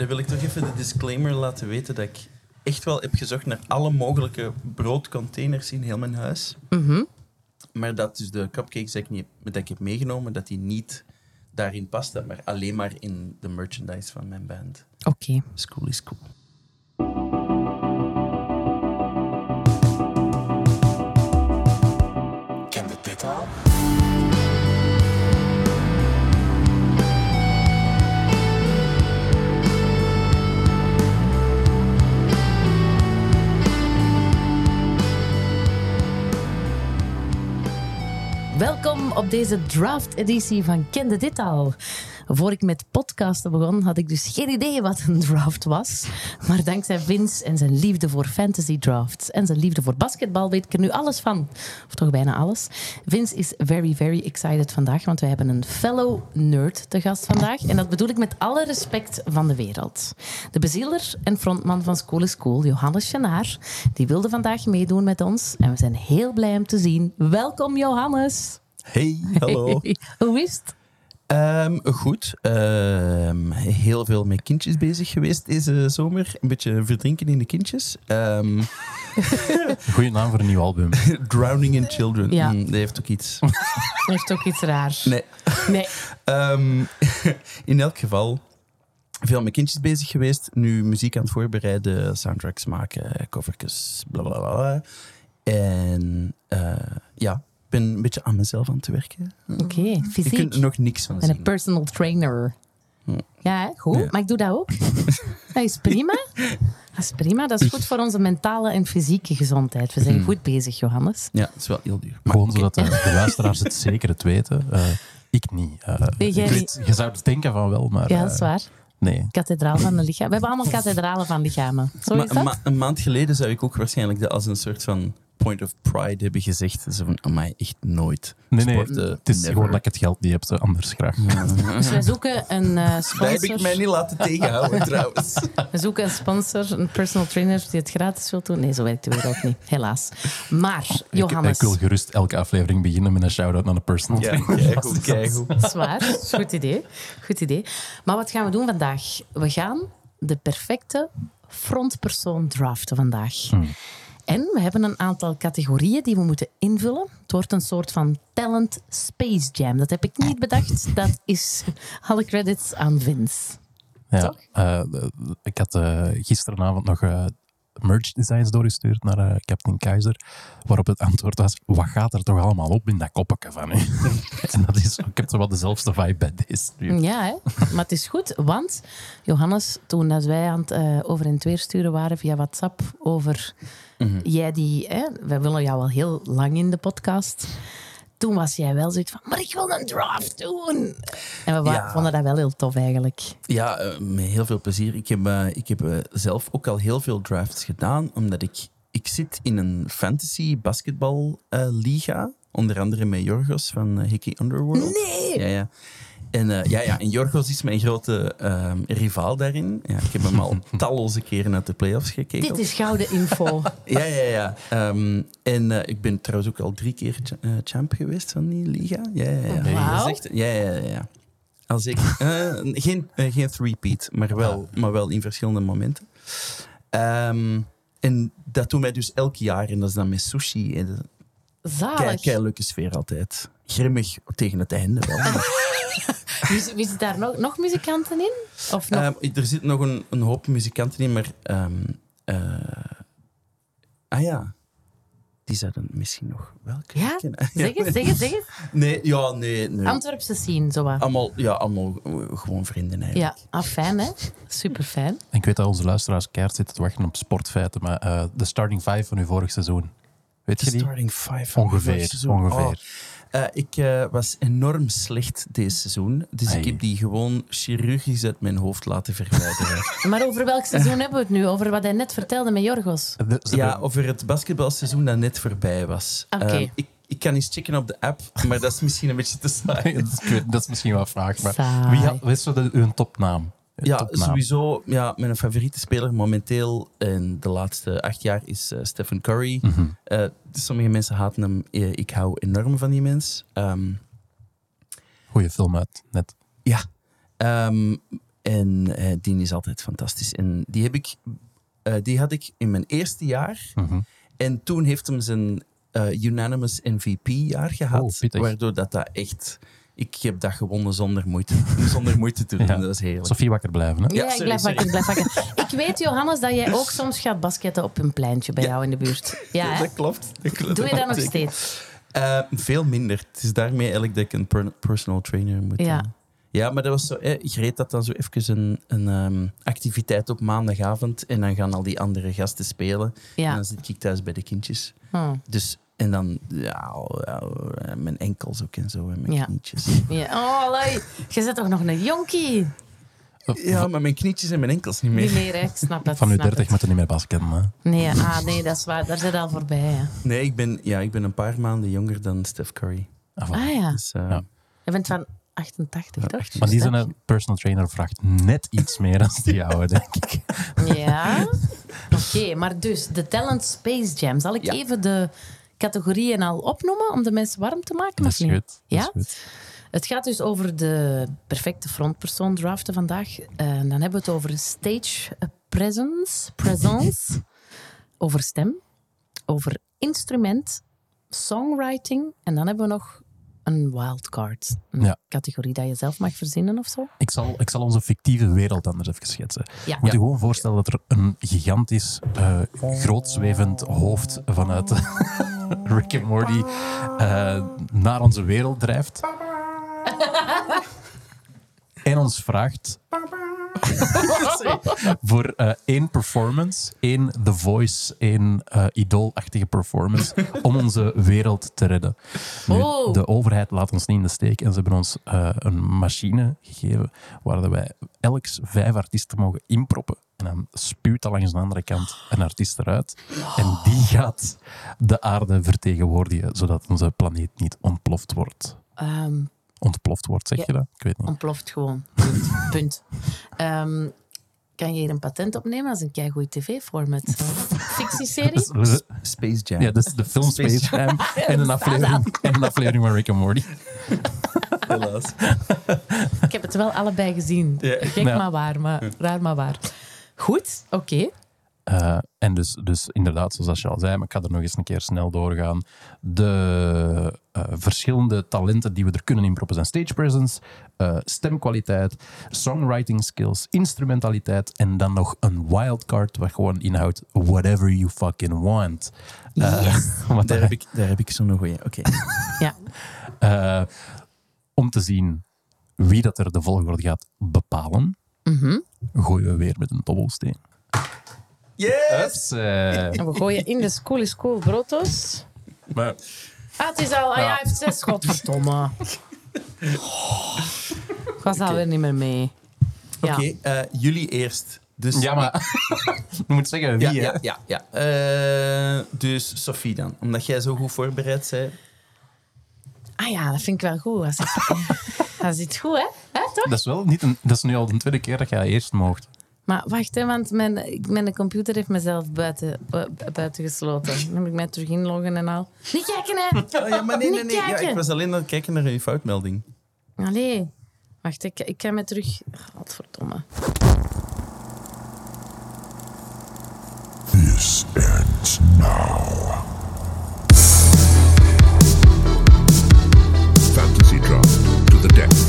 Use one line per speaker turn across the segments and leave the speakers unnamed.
dan wil ik toch even de disclaimer laten weten dat ik echt wel heb gezocht naar alle mogelijke broodcontainers in heel mijn huis.
Mhm.
Maar dat dus de cupcakes ik, niet, dat ik heb meegenomen, dat die niet daarin pasten, maar alleen maar in de merchandise van mijn band.
Oké.
School is cool.
Op deze draft-editie van Kende Dit Al. Voor ik met podcasten begon, had ik dus geen idee wat een draft was. Maar dankzij Vince en zijn liefde voor fantasy drafts en zijn liefde voor basketbal weet ik er nu alles van. Of toch bijna alles. Vince is very, very excited vandaag, want wij hebben een fellow nerd te gast vandaag. En dat bedoel ik met alle respect van de wereld. De bezieler en frontman van School is Cool, Johannes Chenaar, die wilde vandaag meedoen met ons. En we zijn heel blij hem te zien. Welkom, Johannes.
Hey, hallo.
Hey, hoe is het?
Ehm, goed. Ehm, heel veel met kindjes bezig geweest deze zomer. Een beetje verdrinken in de kindjes. Ehm,
Goeie naam voor een nieuw album.
drowning in Children.
Ja.
Mm, dat heeft ook iets.
Heeft ook iets raars.
Nee.
Nee.
Ehm, in elk geval, veel met kindjes bezig geweest. Nu muziek aan het voorbereiden, soundtracks maken, covertjes, bla bla bla. En eh, ja, ben een beetje aan mezelf aan het werken.
Oké,
Je
fysiek.
kunt er nog niks van
En een
zien.
personal trainer. Ja, goed.
Ja.
Maar ik doe dat ook. Dat is prima. Dat is prima. Dat is goed voor onze mentale en fysieke gezondheid. We zijn
Hm.
goed bezig, Johannes.
Ja, het is wel heel duur. Maar
Gewoon zodat de, de luisteraars het zeker het weten. Eh, ik niet. Eh,
Nee, jij
ik weet, je zou het denken van wel, maar
Ja,
eh,
dat is waar.
nee.
Kathedraal van de lichaam. We hebben allemaal kathedralen van lichamen. Zo is
een,
dat?
ma- een maand geleden zou ik ook waarschijnlijk dat als een soort van point of pride hebben gezegd. Zo van, amai, echt nooit.
Nee, nee.
Sporten,
Het is
never.
gewoon dat ik het geld niet heb, zo anders graag.
Dus wij zoeken een eh,
Dat heb ik mij
sponsor.
niet laten tegenhouden trouwens.
We zoeken een sponsor, een personal trainer die het gratis wil doen. Nee, zo werkt de wereld niet. Helaas. Maar,
Ik,
Johannes.
ik wil gerust elke aflevering beginnen met een shout-out naar een personal
Ja,
trainer.
keigoed, keigoed.
Zwaar. Goed idee. Goed idee. Maar wat gaan we doen vandaag? We gaan de perfecte frontpersoon draften vandaag. En we hebben een aantal categorieën die we moeten invullen. Het wordt een soort van talent space jam. Dat heb ik niet bedacht. Dat is alle credits aan Vince.
Ja, eh, ik had eh, gisteravond nog eh, merch designs doorgestuurd naar eh, Captain Keizer, waarop het antwoord was, wat gaat er toch allemaal op in dat koppetje van u? en dat is, ik heb zo wel dezelfde vibe bij deze. nu.
Ja, hè? maar het is goed, want Johannes, toen dat wij aan het eh, over en weer sturen waren via WhatsApp over jij die, hè, wij willen jou al heel lang in de podcast. Toen was jij wel zoiets van, maar ik wil een draft doen. En we
Ja.
vonden dat wel heel tof eigenlijk.
Ja, eh, met heel veel plezier. Ik heb, eh, ik heb eh, zelf ook al heel veel drafts gedaan, omdat ik, ik zit in een fantasy basketbal liga, onder andere met Jorgos van Hickey Underworld.
Nee!
Ja, ja. En, eh, ja, ja, en Jorgos is mijn grote ehm, rivaal daarin. Ja, ik heb hem al talloze keren uit de playoffs gekeken.
Dit is gouden info.
Ja, ja, ja. Ehm, en eh, ik ben trouwens ook al drie keer eh, champ geweest van die liga. Ja, ja, ja.
Wauw.
Dat is echt- ja, ja, ja, ja. Als ik, eh, geen, geen three-peat, maar wel, maar wel in verschillende momenten. Ehm, en dat doen wij dus elk jaar. En dat is dan met sushi. En
Zalig.
Kei, kei leuke sfeer altijd. Grimmig tegen het einde wel.
Wie, wie zit daar nog, nog muzikanten in? Of nog?
Ehm, er zit nog een, een hoop muzikanten in, maar... ehm, eh, ah ja, die zouden misschien nog wel kunnen
ja?
kennen.
Zeg het, zeg het, zeg het.
Nee, ja, nee. nee.
Antwerpse scene, zo wat.
Allemaal, ja, allemaal eh, gewoon vrienden eigenlijk.
Ja, ah, fijn hè? Super fijn.
En ik weet dat onze luisteraars keihard zitten te wachten op sportfeiten, maar eh, de starting five van uw vorig seizoen, weet
De
je die?
starting five. van
Ongeveer,
vorig seizoen.
ongeveer.
Oh. Eh, ik eh, was enorm slecht deze seizoen. Dus
Ai.
ik heb die gewoon chirurgisch uit mijn hoofd laten verwijderen.
Maar over welk seizoen hebben we het nu? Over wat hij net vertelde met Jorgos.
De- ze
ja, over het basketbalseizoen dat net voorbij was.
Oké.
Eh, ik, ik kan eens checken op de app, maar dat is misschien een beetje te saai.
dat, is, dat misschien wel een vraag, maar
Saai.
wie had, is zo de, uw topnaam?
Ja, sowieso. Ja, mijn favoriete speler momenteel in de laatste acht jaar is eh, Stephen Curry.
Mhm.
Eh, sommige mensen haten hem. Eh, ik hou enorm van die mens. Ehm,
Goeie film uit, net.
ja. Ehm, en die is altijd fantastisch. En die, heb ik, die had ik in mijn eerste jaar.
Mhm.
En toen heeft hem zijn unanimous MVP-jaar gehad.
Oh,
waardoor dat, dat echt... Ik heb dat gewonnen zonder moeite, zonder moeite te doen.
Ja.
Dat was heerlijk.
Sophie wakker blijven, hè?
Ja,
Ja, ik blijf
sorry.
wakker, ik blijf wakker. Ik weet, Johannes, dat jij ook soms gaat basketten op een pleintje bij jou in de buurt. Ja,
dat klopt. Dat klopt.
Doe je dat nog steeds?
Eh, veel minder. Het is daarmee eigenlijk dat ik een per- personal trainer moet
Ja.
Ja, maar dat was zo... Eh, Greet dat dan zo even een, een ehm, activiteit op maandagavond en dan gaan al die andere gasten spelen. En dan zit ik thuis bij de kindjes.
Hm.
Dus... En dan, ja, ja, mijn enkels ook en zo, en mijn
Ja.
knietjes.
ja. Oh, allee. Je zit toch nog een jonkie?
Ja, maar mijn knietjes en mijn enkels niet
Niet
meer.
meer, hè? Ik snap het.
Van uw
snap
30
het.
moet je niet meer basketten, hè?
Nee, ah, nee, dat is waar. Daar zit al voorbij. Hè.
Nee, ik ben, ja, ik ben een paar maanden jonger dan Steph Curry.
Ah.
Ah ja.
Dus, eh,
Ja.
Je bent van 88, toch?
Maar die zijn een personal trainer vraagt net iets meer dan die jouwe, denk ik.
Ja. Oké, maar dus de Talent Space Jam. Zal ik
Ja.
even de categorieën al opnoemen om de mensen warm te maken?
Dat
of
is
niet?
goed. Dat
Ja?
is goed.
Het gaat dus over de perfecte frontpersoon draften vandaag. En dan hebben we het over stage presence, presence over stem, over instrument, songwriting. En dan hebben we nog een wildcard. Een
Ja.
categorie dat je zelf mag verzinnen of zo.
Ik zal, ik zal onze fictieve wereld anders even schetsen.
Ja.
Moet je gewoon voorstellen dat er een gigantisch, eh grootzwevend hoofd vanuit Rick en Morty eh, naar onze wereld drijft. en ons vraagt voor eh, één performance, één The Voice, één eh idoolachtige performance om onze wereld te redden. Nu,
Oh.
De overheid laat ons niet in de steek en ze hebben ons eh, een machine gegeven waar wij elk vijf artiesten mogen inproppen. En dan spuwt er langs de andere kant een artiest eruit. En die gaat de aarde vertegenwoordigen, zodat onze planeet niet ontploft wordt.
Ehm,
Ontploft wordt, zeg
Ja.
je dat? Ik weet niet.
ontploft gewoon. Punt. Punt. Ehm, kan je hier een patent opnemen als een keigoed tv-format? Fictieserie?
Space Jam.
Ja, dat is de film
Space
Space Jam en een aflevering, en een aflevering van Rick en Morty.
helaas.
Ik heb het wel allebei gezien.
Ja.
Gek
Ja.
maar waar, maar raar maar waar. Goed, oké.
Eh, en dus, dus inderdaad, zoals je al zei, maar ik ga er nog eens een keer snel doorgaan. De eh, verschillende talenten die we er kunnen inproppen zijn stage presence, eh, stemkwaliteit, songwriting skills, instrumentaliteit en dan nog een wildcard wat gewoon inhoudt whatever you fucking want. Eh, wat
Daar heb ik, daar heb ik zo'n goeie. Oké.
Ja.
eh, om te zien wie dat er de volgorde gaat bepalen,
Mhm.
gooien we weer met een dobbelsteen.
Yes!
Eh,
En we gooien in de school is cool brotos.
Maar
Ah, het is al... Ah, ja, hij heeft zes, godverdomme. Ik was alweer niet meer mee. Ja.
oké, eh, jullie eerst. Dus,
ja, maar je moet zeggen wie,
Ja,
hè?
ja, ja. ja. Eh, dus Sophie dan. Omdat jij zo goed voorbereid bent.
Ah ja, dat vind ik wel goed. Als ik... dat zit goed, hè? hè toch?
Dat is wel niet een, dat is nu al de tweede keer dat jij eerst mocht.
Maar wacht, hè, want mijn, mijn computer heeft mezelf buiten, bu- buiten gesloten. Dan moet ik mij terug inloggen en al. Niet kijken, hè?
Oh, ja, maar nee, nee,
Niet
nee. Ja,
kijken.
ik was alleen aan het kijken naar je foutmelding.
Allee. Wacht, ik, ik ga mij terug... Godverdomme.
This ends now. Fantasy draft to the death.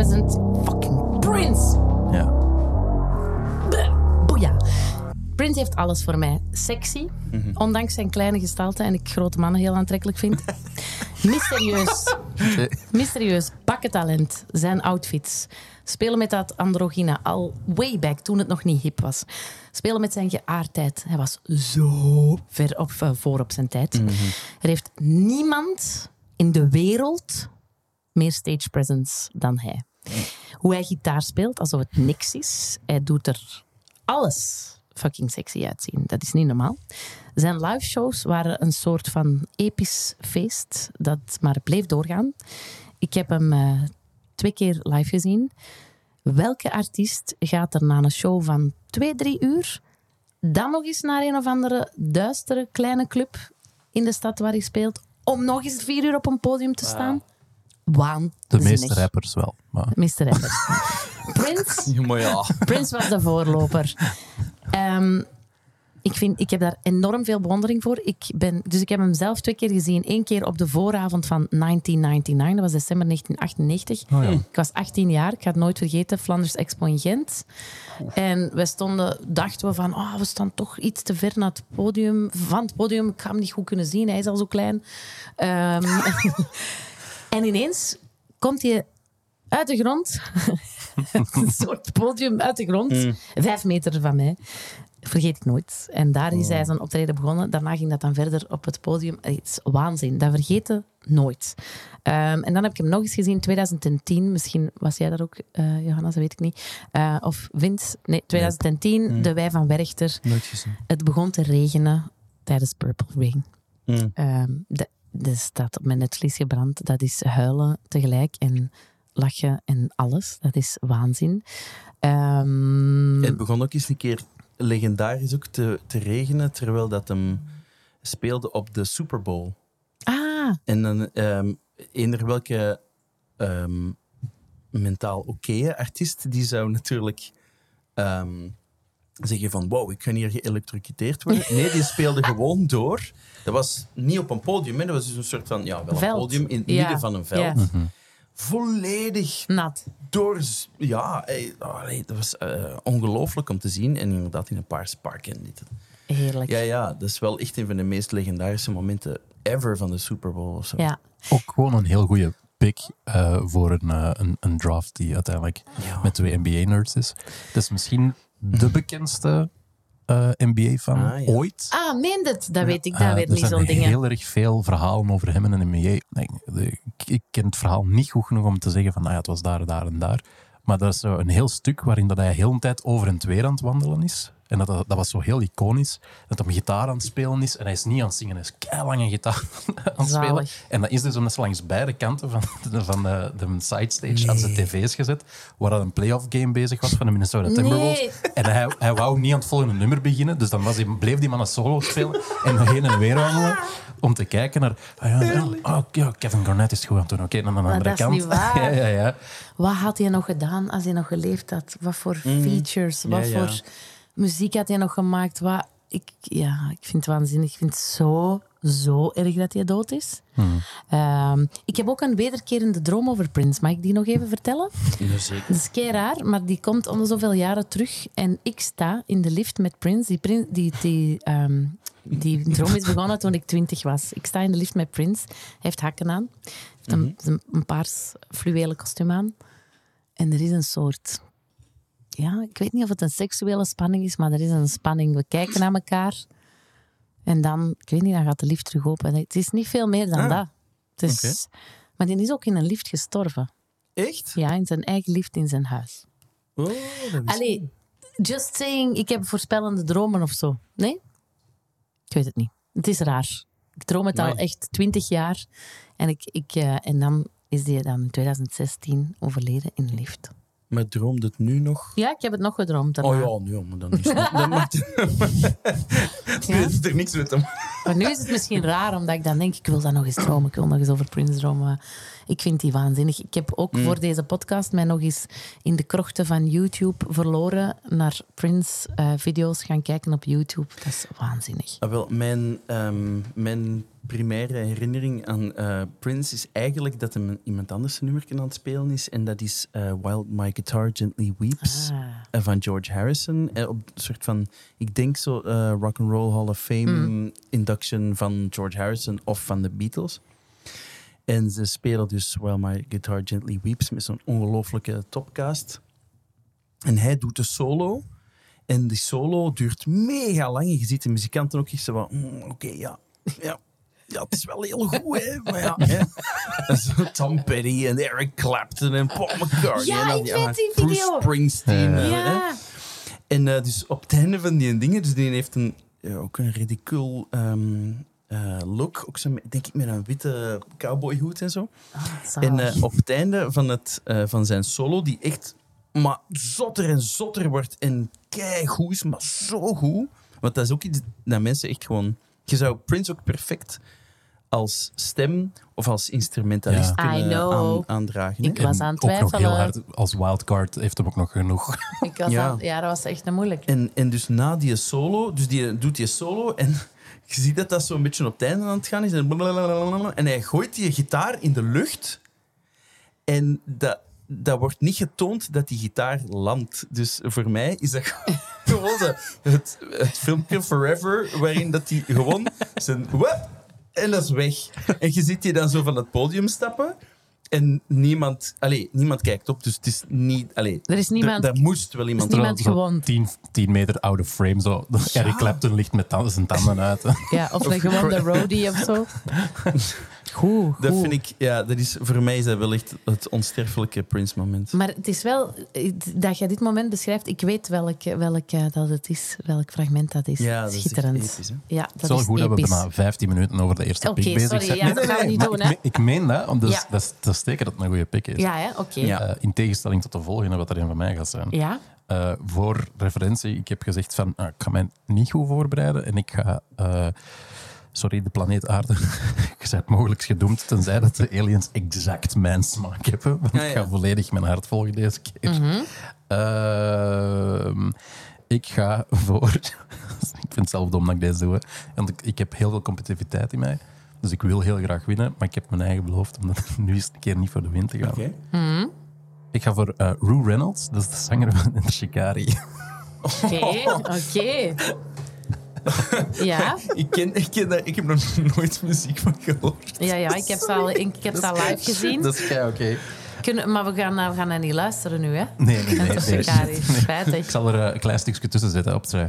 Present, fucking Prince.
Ja.
Boeia. Prince heeft alles voor mij. Sexy, ondanks zijn kleine gestalte en ik grote mannen heel aantrekkelijk vind. Mysterieus, mysterieus, bakkentalent, zijn outfits. Spelen met dat androgyne al way back, toen het nog niet hip was. Spelen met zijn geaardheid. Hij was zo ver op, eh, voor op zijn tijd. Er heeft niemand in de wereld meer stage presence dan hij. Hoe hij gitaar speelt, alsof het niks is. Hij doet er alles fucking sexy uitzien. Dat is niet normaal. Zijn live shows waren een soort van episch feest dat maar bleef doorgaan. Ik heb hem eh, twee keer live gezien. Welke artiest gaat er na een show van twee, drie uur dan nog eens naar een of andere duistere kleine club in de stad waar hij speelt om nog eens vier uur op een podium te staan? Waanzinnig.
De meeste rappers wel. Maar
Meeste rappers. Prince
Ja, maar ja.
Prince was de voorloper. Ehm, ik, vind, ik heb daar enorm veel bewondering voor. Ik ben, dus ik heb hem zelf twee keer gezien. Eén keer op de vooravond van 1999. Dat was december 1998.
Oh ja.
Ik was 18 jaar. Ik ga het nooit vergeten. Flanders Expo in Gent. En we stonden, dachten we van... Oh, we staan toch iets te ver naar het podium. Van het podium. Ik ga hem niet goed kunnen zien. Hij is al zo klein. Ehm, en ineens komt hij uit de grond. een soort podium uit de grond. Vijf meter van mij. Vergeet ik nooit. En daar is hij zijn optreden begonnen. Daarna ging dat dan verder op het podium. Het is waanzin. Dat vergeten nooit. Ehm, en dan heb ik hem nog eens gezien in 2010. Misschien was jij daar ook, eh Johanna, dat weet ik niet. Eh, of Vince. Nee, 2010. De Wij van Werchter.
Nooit gezien.
Het begon te regenen tijdens Purple Rain.
Mm.
Ehm, de, de staat op mijn netvlies gebrand. Dat is huilen tegelijk en lachen en alles. Dat is waanzin. Ehm,
Het begon ook eens een keer legendarisch ook te, te regenen terwijl dat hem speelde op de Super Bowl.
ah,
En dan ehm eender welke ehm, mentaal oké artiest, die zou natuurlijk ehm, zeggen van wow, ik ga hier geëlektrocuteerd worden. Nee, die speelde gewoon door. Dat was niet op een podium, hè. dat was dus een soort van, ja, wel een podium in het
Ja.
midden van een veld.
Ja.
Volledig
nat.
door... Ja, eh, dat was eh, ongelooflijk om te zien. En inderdaad in een paars park en dit.
Heerlijk.
Ja, ja, dat is wel echt een van de meest legendarische momenten ever van de Super Bowl of zo.
Ja.
ook gewoon een heel goede pick eh, voor een, een, een draft die uiteindelijk
Ja.
met twee NBA-nerds is. Dat is misschien de bekendste eh, NBA-fan
Ah, ja.
ooit.
Ah, meent het? Dat weet ik weer
er
niet,
zijn
zo'n dingen.
heel erg veel verhalen over hem en een NBA. Nee, ik, ik ken het verhaal niet goed genoeg om te zeggen van nou ja, het was daar, daar en daar. Maar dat is zo een heel stuk waarin dat hij heel een tijd over en weer aan het wandelen is. En dat, dat, dat was zo heel iconisch. Dat hij gitaar aan het spelen is. En hij is niet aan het zingen, hij is keilang een gitaar aan het spelen.
Zalig.
En dat is dus omdat ze langs beide kanten van de, van de, de sidestage aan zijn tv's gezet. Waar dat een playoff game bezig was van de Minnesota Timberwolves.
Nee.
En hij, hij wou niet aan het volgende nummer beginnen. Dus dan was hij, bleef die man een solo spelen. En heen en weer wandelen. Om te kijken naar... Ah ja, oh, ja, Kevin Garnett is goed aan het doen. Oké, aan de
Maar
andere
dat is
kant...
niet waar.
Ja, ja, ja.
Wat had hij nog gedaan als hij nog geleefd had? Wat voor features? Wat
Mm. Ja, ja.
voor muziek had hij nog gemaakt? Wat, ik, ja, ik vind het waanzinnig. Ik vind het zo, zo erg dat hij dood is. Ehm, ik heb ook een wederkerende droom over Prince. Mag ik die nog even vertellen?
Ja, zeker.
Dat is kei raar, maar die komt om de zoveel jaren terug. En ik sta in de lift met Prince. Die, die, die, ehm, die droom is begonnen toen ik twintig was. Ik sta in de lift met Prince. Hij heeft hakken aan. Hij heeft een, een, een paars fluwelen kostuum aan. En er is een soort... Ja, ik weet niet of het een seksuele spanning is, maar er is een spanning. We kijken naar elkaar. En dan, ik weet niet, dan gaat de lift terug open. Het is niet veel meer dan
Ah,
dat. Maar die is ook in een lift gestorven.
Echt?
Ja, in zijn eigen lift in zijn huis.
Oh, dat is...
Allee, just saying, ik heb voorspellende dromen of zo. Nee? Ik weet het niet. Het is raar. Ik droom het al echt twintig jaar. En, ik, ik, eh, en dan is die dan in 2016 overleden in een lift.
Maar droomt het nu nog?
Ja, ik heb het nog gedroomd.
Oh
daarna.
ja, nee, maar dan is het... Dan maakt het... Nu is er niks met hem.
Maar nu is het misschien raar, omdat ik dan denk, ik wil dat nog eens dromen. Ik wil nog eens over Prince dromen. Ik vind die waanzinnig. Ik heb ook voor deze podcast mij nog eens in de krochten van YouTube verloren naar Prince-video's gaan kijken op YouTube. Dat is waanzinnig.
Ah, wel, mijn, ehm, mijn primaire herinnering aan eh, Prince is eigenlijk dat hem iemand anders een nummer aan het spelen is. En dat is eh, While My Guitar Gently Weeps
Ah.
eh, van George Harrison. Op een soort van, ik denk zo, eh Rock and Roll Hall of Fame induction van George Harrison of van de Beatles. En ze spelen dus While My Guitar Gently Weeps met zo'n ongelooflijke topcast. En hij doet de solo. En die solo duurt mega lang. En je ziet de muzikanten ook echt zo van... "Mm, Oké, ja, ja. Ja, het is wel heel goed, hè. Maar ja, hè. Tom Petty en Eric Clapton en Paul McCartney.
Ja,
en dan
ik weet die
Bruce
video.
Springsteen. hè.
Ja.
En eh, dus op het einde van die dingen, dus die heeft een, ja, ook een ridicul ehm, eh, look. Ook zo, denk ik met een witte cowboyhoed en zo.
Zalig.
En eh, op het einde van, het, eh, van zijn solo, die echt maar zotter en zotter wordt en keigoed is, maar zo goed. Want dat is ook iets dat mensen echt gewoon... Je zou Prince ook perfect als stem of als instrumentalist
Ja.
Kunnen aan- aandragen. hè?
Ik was
En
aan het
ook nog heel
twijfelen.
hard als wildcard heeft hem ook nog genoeg.
Ik was
Ja.
aan- ja, dat was echt een moeilijk.
En, en dus na die solo, dus die doet die solo en je ziet dat dat zo'n beetje op het einde aan het gaan is. En, en hij gooit die gitaar in de lucht en dat, dat wordt niet getoond dat die gitaar landt. Dus voor mij is dat gewoon het, het filmpje Forever, waarin dat hij gewoon zijn... Wap, en dat is weg. En je ziet die dan zo van het podium stappen en niemand, allee, niemand kijkt op, dus het is niet... Allee,
Er is niemand-
Daar moest wel iemand
niemand
Zo
gewond.
10, 10 meter out of frame. Zo. Eric Clapton ligt met tanden, zijn tanden uit.
Ja, of een gewonde roadie of zo. Goed,
Dat
goed.
vind ik, ja, dat is, voor mij is dat wel echt het onsterfelijke Prince-moment.
Maar het is wel, dat je dit moment beschrijft, ik weet welk, welk eh, dat het is, welk fragment dat is.
Ja, dat is
Schitterend.
episch, hè?
ja,
Het is
dat
wel
is
goed dat we
episch.
bijna 15 minuten over de eerste
Oké,
pick bezig
sorry,
zijn.
ja, dat gaan we niet
maar
doen,
ik, ik meen dat, dat, is,
Ja.
dat, is, dat is teken dat het een goede pick is.
Ja, hè? oké.
Ja.
Eh, in tegenstelling tot de volgende, wat er een van mij gaat zijn.
Ja?
Eh, voor referentie, ik heb gezegd van, ah, ik ga mij niet goed voorbereiden en ik ga, eh, sorry, de planeet aarde, je bent mogelijk gedoemd, tenzij dat de aliens exact mijn smaak hebben. Want
Ja, ja.
ik ga volledig mijn hart volgen deze keer. Ehm, ik ga voor, ik vind het zelf dom dat ik deze doe, hè. want ik, ik heb heel veel competitiviteit in mij. Dus ik wil heel graag winnen, maar ik heb mijn eigen beloofd om dat nu eens een keer niet voor de win te gaan.
Oké.
Ik ga voor eh Rue Reynolds, dat is de zanger van de Shikari.
Oké, oké. Ja,
Ik, ken, ik, ken dat, ik heb nog nooit muziek van gehoord.
ja, ja, ik heb ze al, ik heb ze al live gezien.
Dat is oké.
Kunnen, maar we gaan, eh, we gaan naar niet luisteren nu, hè?
Nee, nee, nee.
Spijtig.
Ik zal er eh, een klein stukje tussen zetten op twee.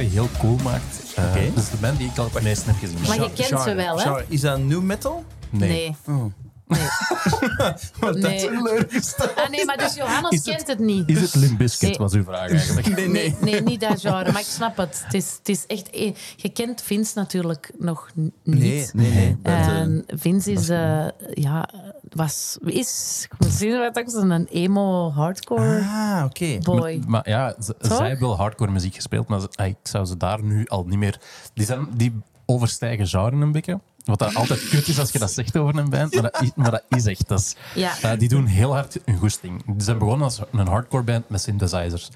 Heel cool maakt, eh
Oké.
dat is de band die ik al het meest heb gezien.
Maar je kent ze wel, hè?
Is dat new metal?
Nee.
Nee.
Oh.
Nee.
Wat
Nee.
dat teleurgesteld.
Ah, nee, maar dus Johannes
Is het-
kent het niet.
Is het Limp Bizkit,
Nee.
was uw vraag eigenlijk?
Nee,
Nee,
nee.
nee, niet dat genre, maar ik snap het. Het is, het is echt... eh, Je kent Vince natuurlijk nog niet.
Nee, nee, nee. Dat, eh,
En Vince is, eh, ja, was, is, ik moet zien wat ik zeg, een emo hardcore
ah, oké.
boy.
Maar, maar ja,
Toch?
zij hebben wel hardcore muziek gespeeld, maar ah, ik zou ze daar nu al niet meer... Die, zijn, die overstijgen genre een beetje. Wat dat altijd kut is als je dat zegt over een band, maar dat is, maar dat is echt. Dat is,
Ja.
die doen heel hard hun goesting. Die zijn begonnen als een hardcore band met synthesizers.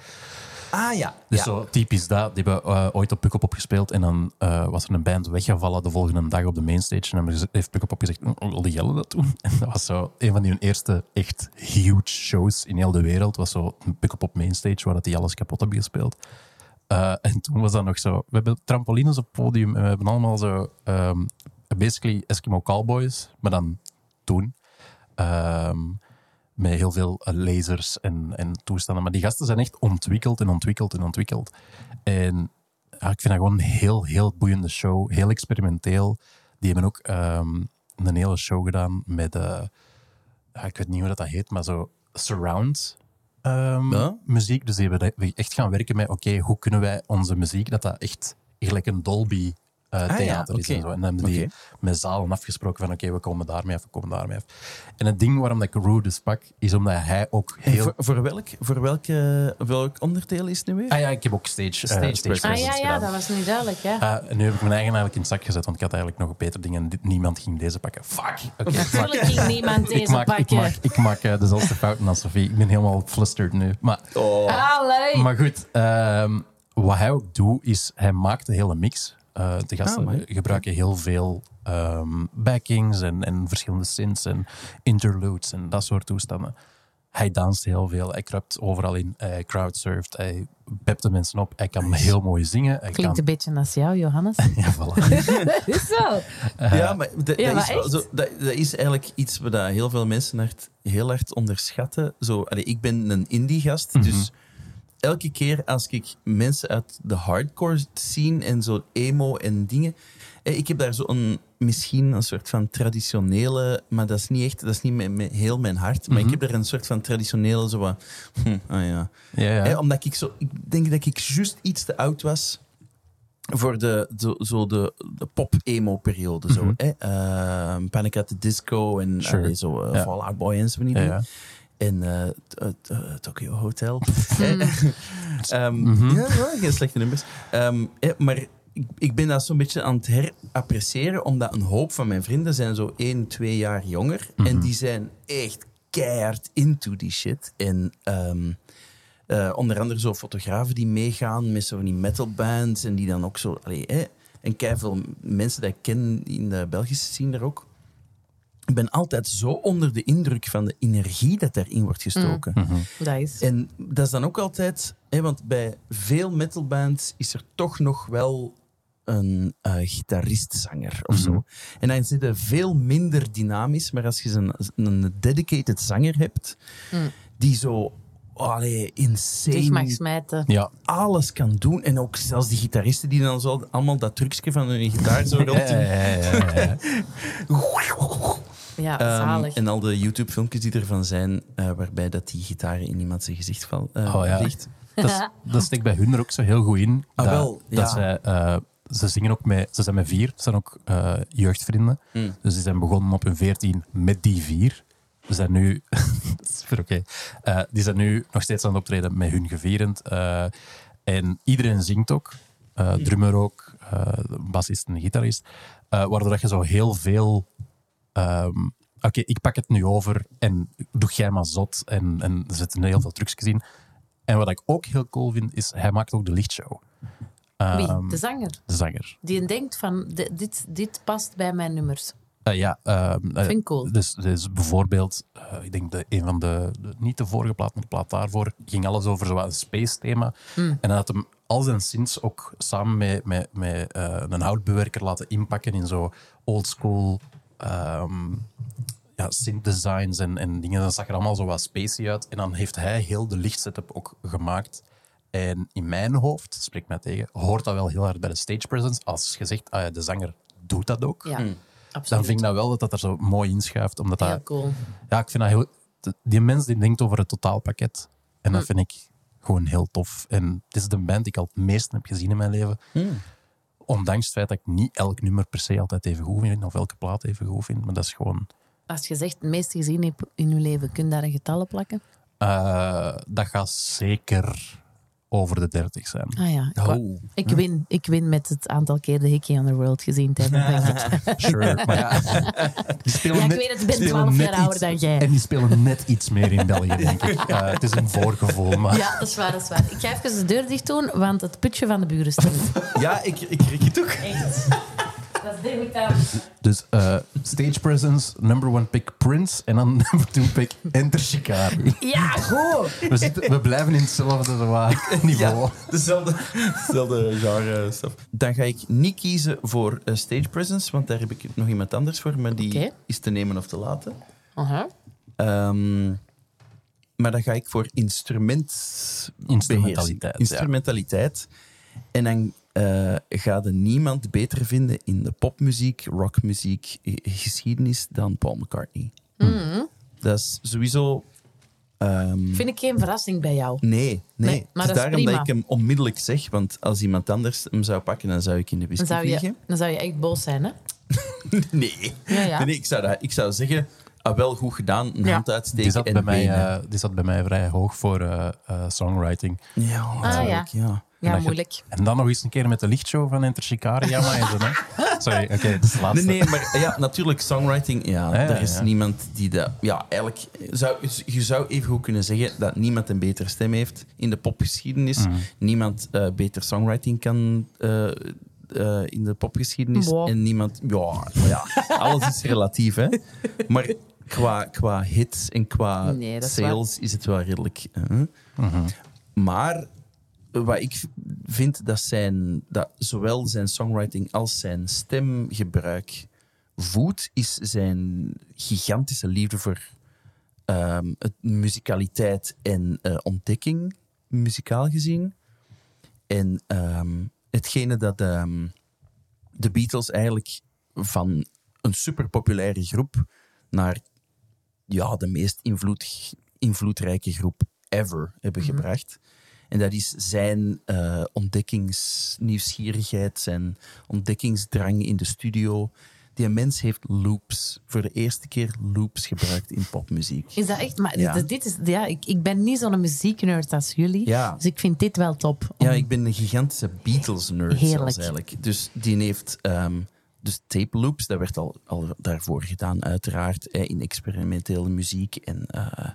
Ah ja.
Dus
ja.
zo typisch dat. Die hebben eh, ooit op Pukkelpop gespeeld en dan eh, was er een band weggevallen de volgende dag op de mainstage. En dan heeft Pukkelpop gezegd, "Oh, wil die Jelle dat doen? En dat was zo een van hun eerste echt huge shows in heel de wereld. was zo een Pukkelpop mainstage waar dat die alles kapot hebben gespeeld. Eh, en toen was dat nog zo... We hebben trampolines op het podium en we hebben allemaal zo... ehm, basically Eskimo Cowboys, maar dan toen. Ehm, met heel veel eh, lasers en, en toestanden. Maar die gasten zijn echt ontwikkeld en ontwikkeld en ontwikkeld. En ja, ik vind dat gewoon een heel, heel boeiende show. Heel experimenteel. Die hebben ook ehm, een hele show gedaan met... eh, ik weet niet hoe dat, dat heet, maar zo surround ehm,
Ja.
muziek. Dus die hebben echt gaan werken met, oké, hoe kunnen wij onze muziek, dat dat echt gelijk een Dolby eh,
Ah ja,
theater is en zo. En dan hebben die
Oké.
met zalen afgesproken van, oké, we komen daarmee af, we komen daarmee af. En het ding waarom dat ik Rude dus pak, is omdat hij ook heel...
voor, voor, welk, voor welke, welk onderdeel is het nu weer?
Ah ja, ik heb ook stage,
Stage
stage, stage
presence.
Ah ja, ja,
gedaan.
dat was niet duidelijk, hè?
Ah, en nu heb ik mijn eigen eigenlijk in het zak gezet, want ik had eigenlijk nog beter dingen en dit- niemand ging deze pakken. Fuck!
Natuurlijk ging niemand
ik
deze
maak, ik
pakken.
maak, ik maak eh, dezelfde fouten als Sophie. Ik ben helemaal flustered nu. Maar,
Oh.
Allee.
maar goed, ehm, wat hij ook doet, is hij maakt de hele mix. Eh, de gasten
Ah, mooi.
gebruiken heel veel ehm, backings en, en verschillende synths en interludes en dat soort toestanden. Hij danst heel veel, hij kruipt overal in, hij crowdsurft, hij pept de mensen op, hij kan heel mooi zingen. Hij
Klinkt
kan...
een beetje als jou, Johannes.
Ja, voilà.
is zo.
ja, maar, dat,
ja,
dat
maar
is zo, dat, dat is eigenlijk iets wat heel veel mensen hard, heel hard onderschatten. Zo, allee, ik ben een indie-gast,
Mhm.
dus elke keer als ik mensen uit de hardcore scene en zo emo en dingen... eh, Ik heb daar zo'n, misschien een soort van traditionele, maar dat is niet echt, dat is niet met, heel mijn hart, maar ik heb daar een soort van traditionele, zo wat, hm, ah ja.
Ja, ja.
Hè, omdat ik zo, ik denk dat ik juist iets te oud was voor de, zo, zo de, de pop-emo-periode. zo, hè. Eh, Panic at the Disco en
Sure.
allee, zo, eh,
Ja.
Fall Out Boy en zo
Ja, ja.
En eh, eh, eh, Tokyo Hotel. Eh, ehm,
Mhm.
Ja, geen slechte nummers. Ehm, eh, maar ik, ik ben dat zo'n beetje aan het herappreciëren, omdat een hoop van mijn vrienden zijn zo één, twee jaar jonger.
Mhm.
En die zijn echt keihard into die shit. En ehm, eh, onder andere zo fotografen die meegaan met zo van die metalbands en die dan ook zo... Allee, eh, en keiveel mensen die ik ken in de Belgische scene daar ook. Ik ben altijd zo onder de indruk van de energie dat daarin wordt gestoken.
Mhm.
Dat is.
En dat is dan ook altijd, hè, want bij veel metalbands is er toch nog wel een eh gitarist-zanger of zo. En dan zit er veel minder dynamisch, maar als je een, een dedicated zanger hebt, die zo allee,
Terug mag
insane
smijten.
Ja.
alles kan doen. En ook zelfs die gitaristen die dan zo allemaal dat trucje van hun gitaar zo rond
Ja, ja, ja, ja,
Ehm, en al de YouTube-filmpjes die ervan zijn, eh, waarbij dat die gitaren in iemand zijn gezicht val, eh,
Oh, ja.
ligt.
Dat, is- dat steekt bij hun er ook zo heel goed in.
Ah,
dat,
wel, ja.
dat zij, eh, ze zingen ook met, ze zijn met vier, ze zijn ook eh, jeugdvrienden.
Mm.
Dus die zijn begonnen op hun veertien met die vier. Ze zijn nu, super oké, Eh, die zijn nu nog steeds aan het optreden met hun gevierend. Eh, en iedereen zingt ook, Eh, drummer ook, eh, bassist en gitarist. Eh, waardoor dat je zo heel veel ehm, Oké, ik pak het nu over en doe jij maar zot. En, en er zitten heel veel trucjes in. En wat ik ook heel cool vind, is hij maakt ook de lichtshow.
Wie?
Ehm,
De zanger.
de zanger.
Die denkt van, di- dit, dit past bij mijn nummers.
Eh, ja,
Vind ik cool.
Dus, dus bijvoorbeeld, eh, ik denk de, een van de, de- niet de vorige plaat, maar de plaat daarvoor, ging alles over zo'n space thema.
Hmm.
En dan had hem al zijn synths ook samen met, met, met een houtbewerker laten inpakken in zo old school ehm ja, synth designs en, en dingen. Dat zag er allemaal zo wat spacey uit. En dan heeft hij heel de lichtsetup ook gemaakt. En in mijn hoofd, spreekt mij tegen, hoort dat wel heel hard bij de stage presence. Als je zegt, ah ja, de zanger doet dat ook.
Ja, absoluut.
Dan vind ik dat wel dat dat er zo mooi inschuift. Omdat dat,
Heel cool.
ja, ik vind dat heel... Die mens die denkt over het totaalpakket. En dat vind ik gewoon heel tof. En het is de band die ik al het meest heb gezien in mijn leven. Ondanks het feit dat ik niet elk nummer per se altijd even goed vind. Of elke plaat even goed vind. Maar dat is gewoon...
Als je zegt het meeste gezien hebt in je leven, kun je daar een getallen plakken?
eh, dat gaat zeker over de 30 zijn.
Ah ja, ik,
Oh.
ik, win, ik win met het aantal keer de Hickey Underworld gezien te hebben. denk ik.
Sure. Maar ja, die spelen
Ja, ik
net-
weet het, ik ben
spelen
12
net
jaar ouder
iets-
dan jij.
En die spelen net iets meer in België, denk ik. Eh, het is een voorgevoel, maar...
Ja, dat is waar, dat is waar. Ik ga even de deur dicht doen, want het putje van de buren stinkt.
Ja, ik, ik riek het ook.
Echt. Dat is degoûtant.
Dus eh, stage presence, number one pick Prince. En dan number two pick Enter Shikari.
Ja, goed.
We, zitten, we blijven in hetzelfde waar, niveau.
Ja, dezelfde, dezelfde genre stuff. Dan ga ik niet kiezen voor eh, stage presence, want daar heb ik nog iemand anders voor, maar die is te nemen of te laten.
Aha.
Ehm, maar dan ga ik voor instrument
Instrumentaliteit, ja.
Instrumentaliteit. En dan eh ga je niemand beter vinden in de popmuziek, rockmuziek, geschiedenis dan Paul McCartney. Dat is sowieso... ehm,
Vind ik geen verrassing bij jou.
Nee, nee.
Nee, maar
het is
dat is
daarom
prima.
dat ik hem onmiddellijk zeg, want als iemand anders hem zou pakken, dan zou ik in de
Dan
whisky
zou je,
vliegen.
dan zou je echt boos zijn, hè?
Nee.
Ja, ja.
nee, ik, zou dat, ik zou zeggen, ah, wel goed gedaan, een
Ja.
hand
Die
uitsteken
zat,
en
bij mij,
benen.
die zat bij mij vrij hoog voor eh, eh, songwriting.
Ja, natuurlijk, ja.
Ja,
je-
moeilijk.
En dan nog eens een keer met de lichtshow van Enter Shikari. Ja, maar even, hè. Sorry, oké, dat is
Nee,
laatste.
nee, maar ja, natuurlijk, songwriting, ja, er is
ja.
niemand die dat... Ja, eigenlijk, zou, je zou even goed kunnen zeggen dat niemand een betere stem heeft in de popgeschiedenis.
Mhm.
Niemand eh, beter songwriting kan eh, eh, in de popgeschiedenis.
Wow.
En niemand... Ja, ja, alles is relatief, hè. Maar qua, qua hits en qua
Nee, dat is
sales is het wel redelijk. eh. Maar wat ik vind dat, zijn, dat zowel zijn songwriting als zijn stemgebruik voedt, is zijn gigantische liefde voor ehm, het, muzikaliteit en eh, ontdekking, muzikaal gezien. En ehm, hetgene dat ehm, de Beatles eigenlijk van een superpopulaire groep naar ja, de meest invloed, invloedrijke groep ever hebben gebracht. En dat is zijn eh, ontdekkingsnieuwsgierigheid, zijn ontdekkingsdrang in de studio. Die mens heeft loops, voor de eerste keer loops gebruikt in popmuziek.
Is dat echt? Maar
Ja.
dit- dit is, ja, ik, ik ben niet zo'n muzieknerd als jullie.
Ja.
Dus ik vind dit wel top.
Ja, ik ben een gigantische Beatles-nerd zelfs eigenlijk. Dus die heeft... ehm, dus tape loops, dat werd al, al daarvoor gedaan, uiteraard, in experimentele muziek en... eh,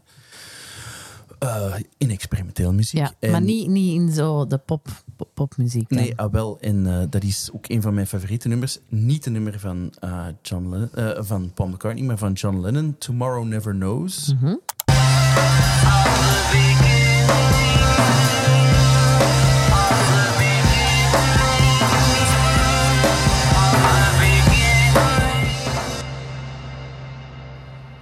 eh, in experimentele muziek.
Ja,
En-
maar niet, niet in zo de pop, pop- popmuziek. dan.
Nee, ah, wel. En eh, dat is ook een van mijn favoriete nummers. Niet een nummer van, eh, John Lennon, eh, van Paul McCartney, maar van John Lennon. Tomorrow Never Knows.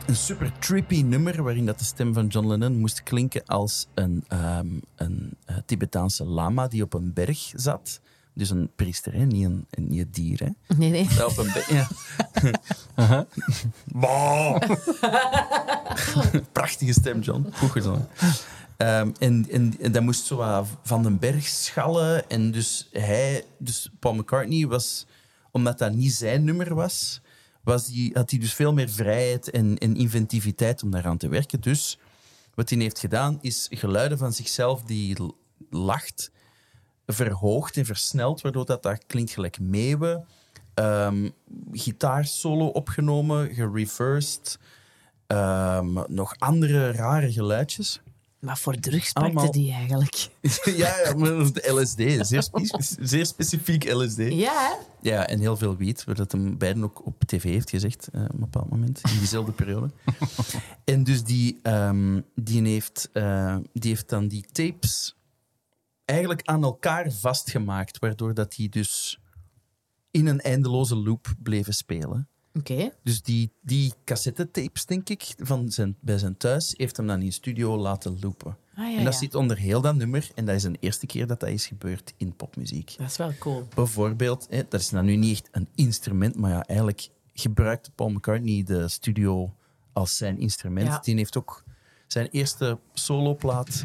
Een super trippy nummer waarin dat de stem van John Lennon moest klinken als een, ehm, een eh, Tibetaanse lama die op een berg zat. Dus een priester, hè? Niet, een, niet een dier. Hè?
Nee, nee.
Op een berg. Ja. Bah. Prachtige stem, John. Goed gedaan. Ehm, en, en, en dat moest zo van den berg schallen. En dus hij, dus Paul McCartney was, omdat dat niet zijn nummer was, had hij dus veel meer vrijheid en, en inventiviteit om daaraan te werken. Dus wat hij heeft gedaan, is geluiden van zichzelf die lacht, verhoogd en versneld, waardoor dat, dat klinkt gelijk meeuwen. Ehm gitaarsolo opgenomen, gereversed. Ehm, nog andere rare geluidjes.
Maar voor drugs pakte
Allemaal-
die eigenlijk.
ja, ja, maar de LSD. Zeer, spe- zeer specifiek LSD.
Ja, hè?
Ja, en heel veel wiet, wat dat hem beiden ook op tv heeft gezegd eh, op een bepaald moment, in diezelfde periode. en dus die, ehm, die, heeft, eh, die heeft dan die tapes eigenlijk aan elkaar vastgemaakt, waardoor dat die dus in een eindeloze loop bleven spelen.
Oké.
Dus die, die cassettetapes, denk ik, van zijn, bij zijn thuis, heeft hem dan in studio laten loopen.
Ah, ja,
en dat
ja.
zit onder heel dat nummer. En dat is een eerste keer dat dat is gebeurd in popmuziek.
Dat is wel cool.
Bijvoorbeeld, hè, dat is nou nu niet echt een instrument, maar ja, eigenlijk gebruikte Paul McCartney de studio als zijn instrument.
Ja.
Die heeft ook zijn eerste soloplaat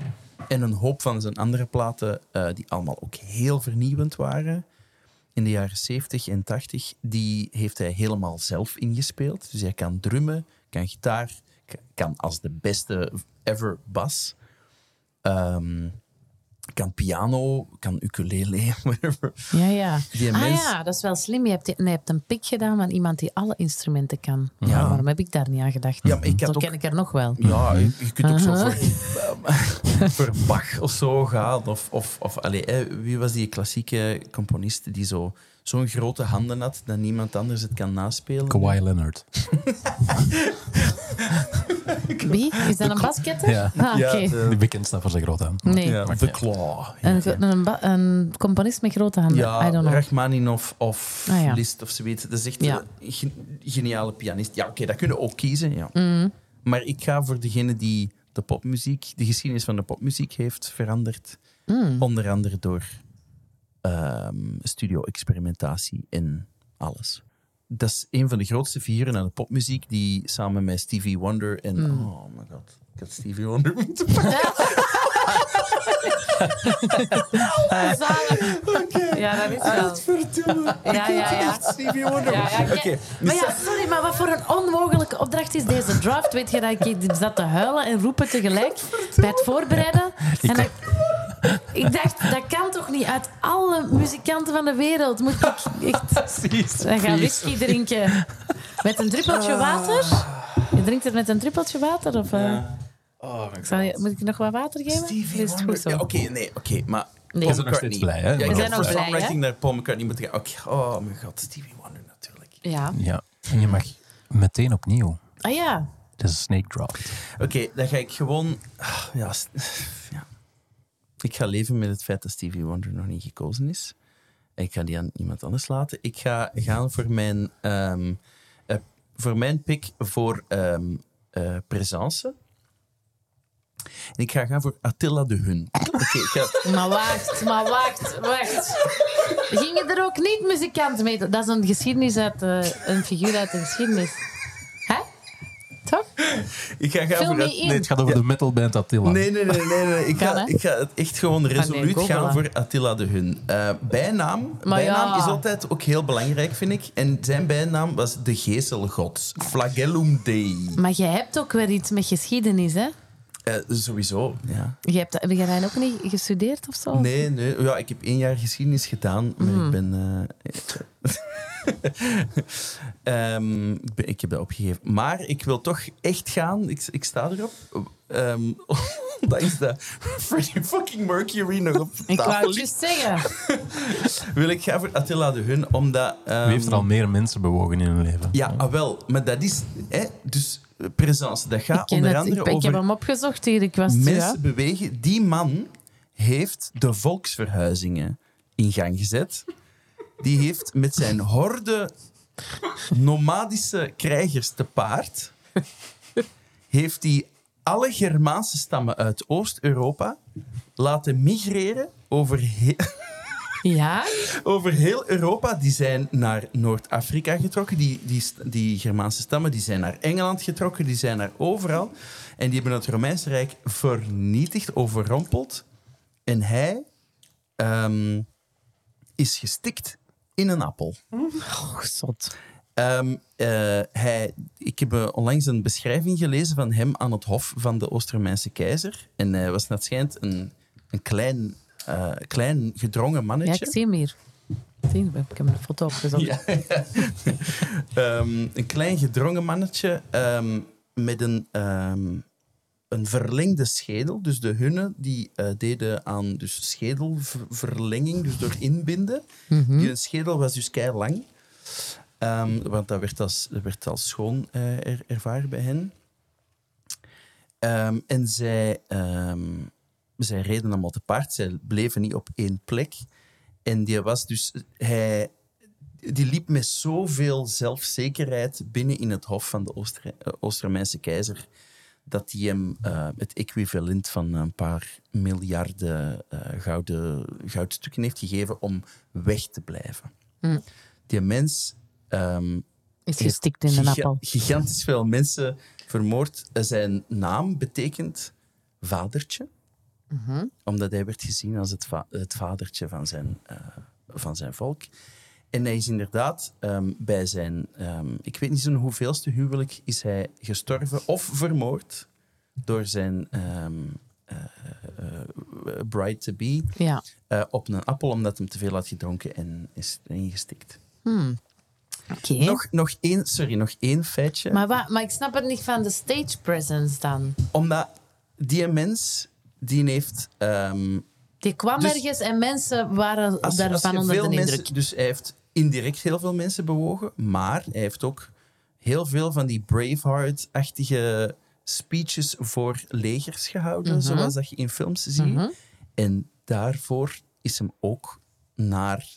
en een hoop van zijn andere platen, eh, die allemaal ook heel vernieuwend waren, in de jaren 70 en 80, die heeft hij helemaal zelf ingespeeld. Dus hij kan drummen, kan gitaar, kan als de beste ever bas. Ehm, kan piano, kan ukulele, whatever.
Ja, ja.
Die
ah
mens-
ja, dat is wel slim. Je hebt, je hebt een pik gedaan van iemand die alle instrumenten kan. Ja.
Ja.
waarom heb ik daar niet aan gedacht?
Ja, ik had
Zo
ook-
ken ik er nog wel.
Ja, je, je kunt ook zo voor, voor Bach of zo gaan. Of, of, of allee, hè, wie was die klassieke componist die zo, zo'n grote handen had dat niemand anders het kan naspelen?
Kawhi Leonard.
Wie? Is dat een basketter?
Ja.
Ah.
Ja, de-
Die bekend staat voor zijn grote hand.
Nee.
Ja, The Claw.
Een, een, een componist met grote handen.
Ja,
I don't know.
Rachmaninoff of
Ah, ja.
Liszt of zoiets. Dat is echt
Ja.
een ge- geniale pianist. Ja, oké, dat kunnen we ook kiezen. Ja.
Mm.
Maar ik ga voor degene die de popmuziek, de geschiedenis van de popmuziek heeft veranderd.
Mm.
Onder andere door ehm, studio-experimentatie en alles. Dat is een van de grootste figuren aan de popmuziek, die samen met Stevie Wonder en...
Mm.
Oh my god, ik had Stevie Wonder moeten pakken.
Zalig. Ja, dat is wel.
Verdomme.
Ja, ja, ja.
Stevie Wonder.
Ja, ja. Maar ja, sorry, maar wat voor een onmogelijke opdracht is deze draft? Weet je dat ik zat te huilen en roepen tegelijk bij het voorbereiden? En ik dacht, dat kan toch niet? Uit alle muzikanten van de wereld moet ik echt...
precies.
Dan gaan whisky drinken met een druppeltje water. Je drinkt het met een druppeltje water? Of, eh,
Oh
je- moet ik nog wat water geven?
Stevie
is het
Wonder.
goed zo?
Ja, oké, nee, oké, maar...
Nee. We
zijn nog steeds blij, hè?
Ja,
We
ik
zijn nog
voor
blij,
songwriting
hè?
naar Paul McCartney moeten gaan. Oké, oh mijn god, Stevie Wonder natuurlijk.
Ja.
Ja. En je mag meteen opnieuw.
Ah ja.
is een snake draft.
Oké, dan ga ik gewoon... ah, Ja, ja. Ik ga leven met het feit dat Stevie Wonder nog niet gekozen is. Ik ga die aan iemand anders laten. Ik ga gaan voor mijn, eh, voor mijn pick voor eh, Presence. En ik ga gaan voor Attila de Hun.
Maar wacht, maar wacht, wacht. Gingen er ook niet muzikanten mee? Dat is een geschiedenis uit, eh, een figuur uit de geschiedenis. Toch?
Ik ga gaan.
Nee, het gaat over de metalband Attila.
Nee, nee, nee, nee, nee. Ik, ga, ik ga het echt gewoon resoluut gaan voor Attila de Hun. Eh, bijnaam,
Maar
bijnaam
ja.
is altijd ook heel belangrijk, vind ik. En zijn bijnaam was de gezelgod. Flagellum Dei.
Maar jij hebt ook wel iets met geschiedenis, hè?
Eh, sowieso, ja.
Je hebt, heb jij ook niet gestudeerd of zo?
Nee, nee. Ja, ik heb één jaar geschiedenis gedaan, maar ik ben... eh, ehm, ik ben- ik heb dat opgegeven. Maar ik wil toch echt gaan. Ik, ik sta erop. Ehm ondanks dat Freddie fucking Mercury nog op
Ik wou
tafel
het juist zeggen.
wil ik gaan voor Attila de Hun, omdat... ehm,
Wie heeft er al meer mensen bewogen in hun leven?
Ja, ah, wel. Maar dat is... Hè, dus presence. Dat gaat onder
het,
andere
ik, ik
over
heb hem opgezocht hier. Ik was
mensen
ja.
bewegen. Die man heeft de volksverhuizingen in gang gezet. Die heeft met zijn horde nomadische krijgers te paard... heeft hij alle Germaanse stammen uit Oost-Europa laten migreren over.
Ja?
over heel Europa. Die zijn naar Noord-Afrika getrokken. Die, die, die Germaanse stammen die zijn naar Engeland getrokken. Die zijn naar overal. En die hebben het Romeinse Rijk vernietigd, overrompeld. En hij ehm, is gestikt in een appel.
Oh, zot.
Ehm, eh, hij, ik heb eh, onlangs een beschrijving gelezen van hem aan het hof van de Oost-Romeinse keizer. En hij was, net schijnt, een, een klein, eh, klein gedrongen
Ja,
mannetje.
ik zie hem hier. Ik heb een foto opgezocht.
Ja. Ehm, een klein gedrongen mannetje ehm, met een, ehm, een verlengde schedel. Dus de hunnen die eh, deden aan dus schedelverlenging, dus door inbinden. Die schedel was dus kei lang. Want dat werd als, dat werd als schoon eh, er- ervaren bij hen. En zij, zij reden allemaal te paard. Zij bleven niet op één plek. En die was dus... Hij, die liep met zoveel zelfzekerheid binnen in het hof van de Ooster- Oost-Romeinse keizer dat hij hem eh, het equivalent van een paar miljarden eh, gouden, goudstukken heeft gegeven om weg te blijven.
Hm.
Die mens ehm,
Is gestikt in een
giga-
appel.
gigantisch veel mensen vermoord. Eh, Zijn naam betekent vadertje,
Mhm.
omdat hij werd gezien als het, va- het vadertje van zijn, eh, van zijn volk. En hij is inderdaad ehm, bij zijn, ehm, ik weet niet zo'n hoeveelste huwelijk, is hij gestorven of vermoord door zijn ehm eh, eh, bride-to-be
Ja.
op een appel, omdat hij te veel had gedronken en is ingestikt.
Hmm.
Nog, nog één, sorry, nog één feitje.
Maar, wa- maar ik snap het niet van de stage presence dan.
Omdat die mens, die heeft... ehm,
Die kwam
Dus-
ergens en mensen waren
als,
daarvan onder de
mensen,
indruk.
Dus hij heeft indirect heel veel mensen bewogen, maar hij heeft ook heel veel van die Braveheart-achtige speeches voor legers gehouden,
Mhm.
zoals dat je in films ziet. En daarvoor is hem ook naar...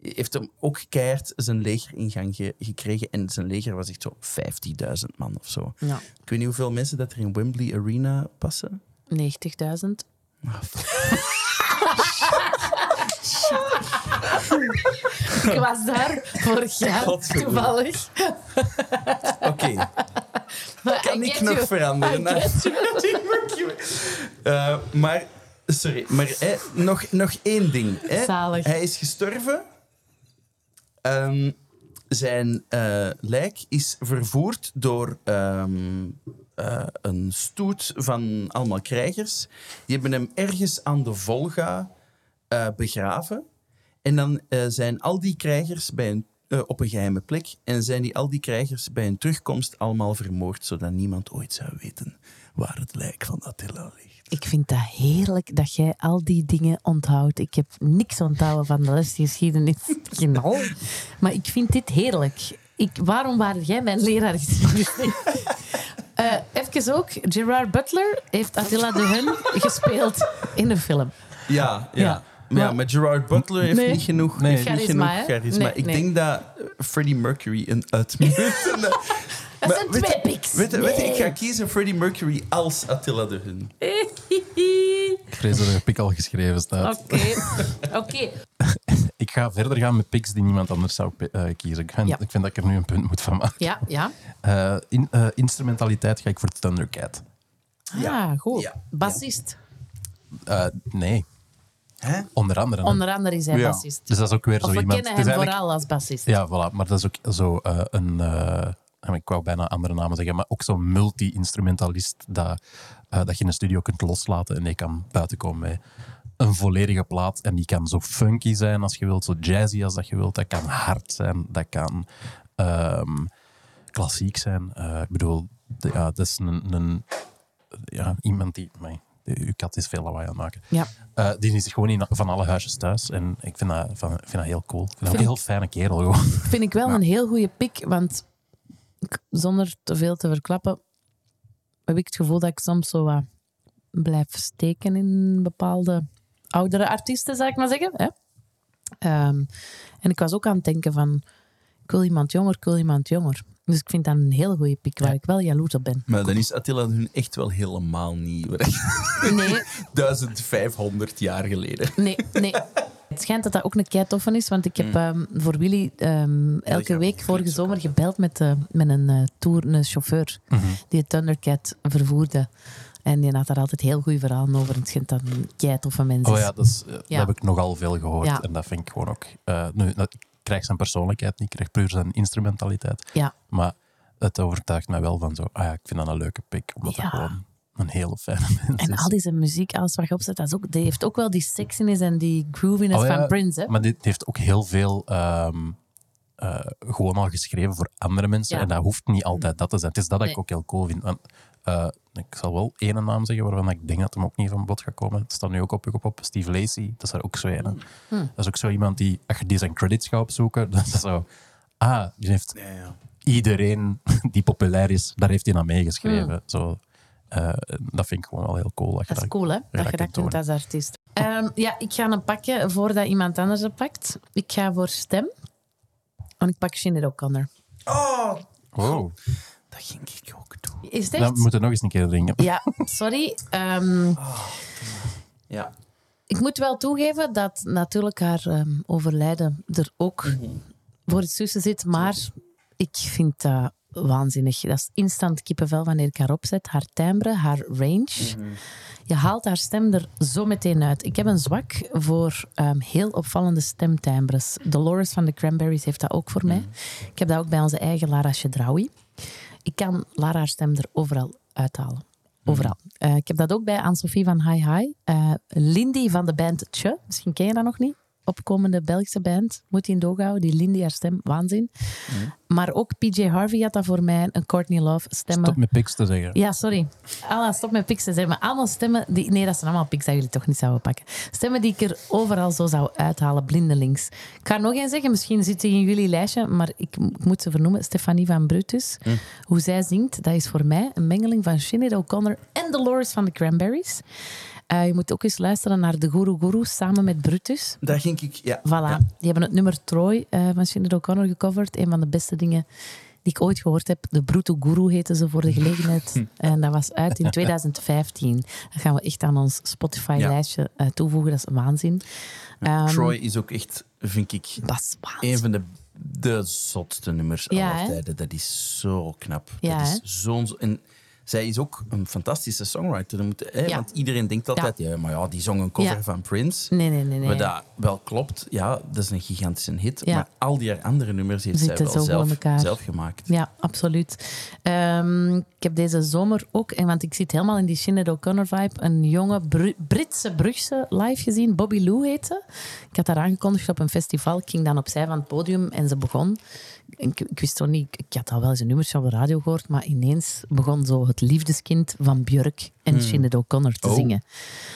Heeft hem ook keihard zijn legeringang ge- gekregen. En zijn leger was echt zo 15.000 man of zo.
Ja.
Ik weet niet hoeveel mensen dat er in Wembley Arena passen.
90.000.
Ah, fuck.
Ik was daar vorig jaar toevallig.
Oké, kan ik nog
you.
veranderen?
I you.
Eh, maar, sorry, maar nog, nog één ding. Hè.
Zalig.
Hij is gestorven. Ehm, zijn eh, lijk is vervoerd door ehm, eh, een stoet van allemaal krijgers. Die hebben hem ergens aan de Volga eh, begraven. En dan zijn al die krijgers bij een, op een geheime plek. En zijn die, al die krijgers bij hun terugkomst allemaal vermoord, zodat niemand ooit zou weten waar het lijk van Attila ligt.
Ik vind dat heerlijk dat jij al die dingen onthoudt. Ik heb niks onthouden van de lesgeschiedenis. Genau. Maar ik vind dit heerlijk. Ik, waarom waren jij mijn leraar geschiedenis? Eh, even ook, Gerard Butler heeft Attila de Hun gespeeld in de film.
Ja, ja.
Ja.
Maar ja,
Maar-
met Gerard Butler heeft
Nee.
niet genoeg,
Nee.
heeft niet
Charisma,
genoeg charisma.
Nee,
ik denk dat eh, Freddie Mercury een uitmuntende...
Dat zijn
weet
twee pics.
Weet je, weet je, ik ga kiezen Freddie Mercury als Attila de Hun.
Ik vrees dat er een pik al geschreven staat.
Oké, oké.
Ik ga verder gaan met picks die niemand anders zou eh, kiezen. Ik vind,
Ja.
ik vind dat ik er nu een punt moet van maken.
Ja, ja.
Eh, in, eh, instrumentaliteit ga ik voor Thundercat.
Ja, goed.
Ja.
Bassist.
Eh, nee,
Hè?
onder andere.
Onder andere is hij
Ja.
bassist.
Dus dat is ook weer
Of
zo
we
iemand...
kennen
het
hem
eigenlijk-
vooral als bassist.
Ja, voilà. Maar dat is ook zo eh, een... eh, ik wou bijna andere namen zeggen, maar ook zo'n multi-instrumentalist dat, eh, dat je in een studio kunt loslaten en die kan buiten komen met een volledige plaat. En die kan zo funky zijn als je wilt, zo jazzy als dat je wilt. Dat kan hard zijn, dat kan ehm, klassiek zijn. Eh, ik bedoel, de- ja, dat is een, een, ja, iemand die... amai, uw kat is veel lawaai aan het maken.
Ja.
Eh, die is gewoon in, van alle huisjes thuis. En ik vind dat, van, vind dat heel cool. Ik vind dat een heel fijne kerel. Gewoon.
Vind ik wel een heel goede pick, want zonder te veel te verklappen, heb ik het gevoel dat ik soms zo wat blijf steken in bepaalde oudere artiesten, zou ik maar zeggen. Hè? Ehm, en ik was ook aan het denken van, ik wil iemand jonger, ik wil iemand jonger. Dus ik vind dat een heel goede pick, waar ik wel jaloers op ben.
Maar dan is Attila Hun echt wel helemaal niet.
Nee,
1500 jaar geleden.
nee, nee. Het schijnt dat dat ook een kei is, want ik heb ehm, voor Willy ehm, elke week vorige zomer gebeld met, eh, met een eh, tour, een chauffeur die het Thundercat vervoerde. En die had daar altijd heel goede verhalen over. En het schijnt dat een kei toffe mens is.
Oh ja, dat, is, eh,
Ja.
dat heb ik nogal veel gehoord.
Ja.
En dat vind ik gewoon ook... nu, dat, ik krijg zijn persoonlijkheid niet, ik krijg puur zijn instrumentaliteit.
Ja.
Maar het overtuigt mij wel van zo... Ah ja, ik vind dat een leuke pick. Omdat het gewoon een hele fijne mens
En
is.
al deze muziek, alles wat je opzet, dat is ook, die heeft ook wel die sexiness en die grooviness
Oh ja,
van Prince. Hè?
Maar dit heeft ook heel veel ehm, eh, gewoon al geschreven voor andere mensen.
Ja.
En dat hoeft niet altijd dat te zijn. Het is dat dat ik
Nee.
ook heel cool vind. Eh, ik zal wel één naam zeggen waarvan ik denk dat hem ook niet van bod gaat komen. Het staat nu ook op je op. Steve Lacey, dat is er ook zo een.
Hm.
Dat is ook zo iemand die, als je die zijn credits gaat opzoeken, dat is zo... Ah, die heeft
Ja, ja.
iedereen die populair is, daar heeft hij aan meegeschreven.
Hm.
Zo, eh, dat vind ik gewoon wel heel cool. Dat, je
Dat is
dat-
cool, hè? Dat je
dat
dat
kunt
als artiest. Ehm, ja, ik ga een pakken voordat iemand anders het pakt. Ik ga voor stem. En ik pak Sinead O'Connor.
Oh,
Wow.
dat ging ik ook doen.
Is
Dan
echt?
moeten we nog eens een keer drinken.
Ja, sorry. Ehm,
Ja.
ik moet wel toegeven dat natuurlijk haar ehm, overlijden er ook voor het tussen zit. Maar ik vind dat waanzinnig. Dat is instant kippenvel wanneer ik haar opzet. Haar timbre, haar range. Je haalt haar stem er zo meteen uit. Ik heb een zwak voor ehm, heel opvallende stemtimbres. Dolores van de Cranberries heeft dat ook voor mij. Ik heb dat ook bij onze eigen Lara Chedraoui. Ik kan Lara haar stem er overal uithalen. Overal. Eh, ik heb dat ook bij Anne-Sophie van Hi Hi. Eh, Lindy van de band Tje. Misschien ken je dat nog niet. Opkomende Belgische band. Moet je in houden. Die Lindy, haar stem, waanzin. Maar ook PJ Harvey had dat voor mij. Een Courtney Love stemmen.
Stop met pics te zeggen.
Ja, sorry. Allah, stop met pics te zeggen. Maar allemaal stemmen die... Nee, dat zijn allemaal pics dat jullie toch niet zouden pakken. Stemmen die ik er overal zo zou uithalen, blindelings. Ik ga nog één zeggen, misschien zit hij in jullie lijstje, maar ik, ik moet ze vernoemen. Stefanie van Brutus. Hoe zij zingt, dat is voor mij een mengeling van Sinead O'Connor en Dolores van de Cranberries. Eh, je moet ook eens luisteren naar de Guru Guru samen met Brutus.
Daar ging ik, ja.
Voilà.
Ja.
Die hebben het nummer Troy eh, van Sinead O'Connor gecoverd. Een van de beste dingen die ik ooit gehoord heb. De Bruto Guru heette ze voor de gelegenheid. en dat was uit in 2015. Dat gaan we echt aan ons Spotify-lijstje eh, toevoegen. Dat is waanzin. Ehm,
Troy is ook echt, vind ik, een van de, de zotste nummers
Ja,
aller tijden. Dat is zo knap.
Ja,
dat is zo'n... zij is ook een fantastische songwriter. Moet, hè,
Ja.
Want iedereen denkt altijd, ja. maar ja, die zong een cover
Ja.
van Prince.
Nee, nee, nee. nee.
Maar dat wel klopt, ja, dat is een gigantische hit. Maar al die andere nummers heeft zij
Zitten
wel
in
zelf, zelf gemaakt.
Ja, absoluut. Ehm, ik heb deze zomer ook, en want ik zit helemaal in die Sinead O'Connor vibe, een jonge Britse Brugse live gezien. Bobby Lou heette. Ik had haar aangekondigd op een festival. Ik ging dan opzij van het podium en ze begon. Ik, ik wist toch niet, ik had al wel eens een nummertje op de radio gehoord, maar ineens begon zo het liefdeskind van Björk en Sinead O'Connor te
Oh.
zingen.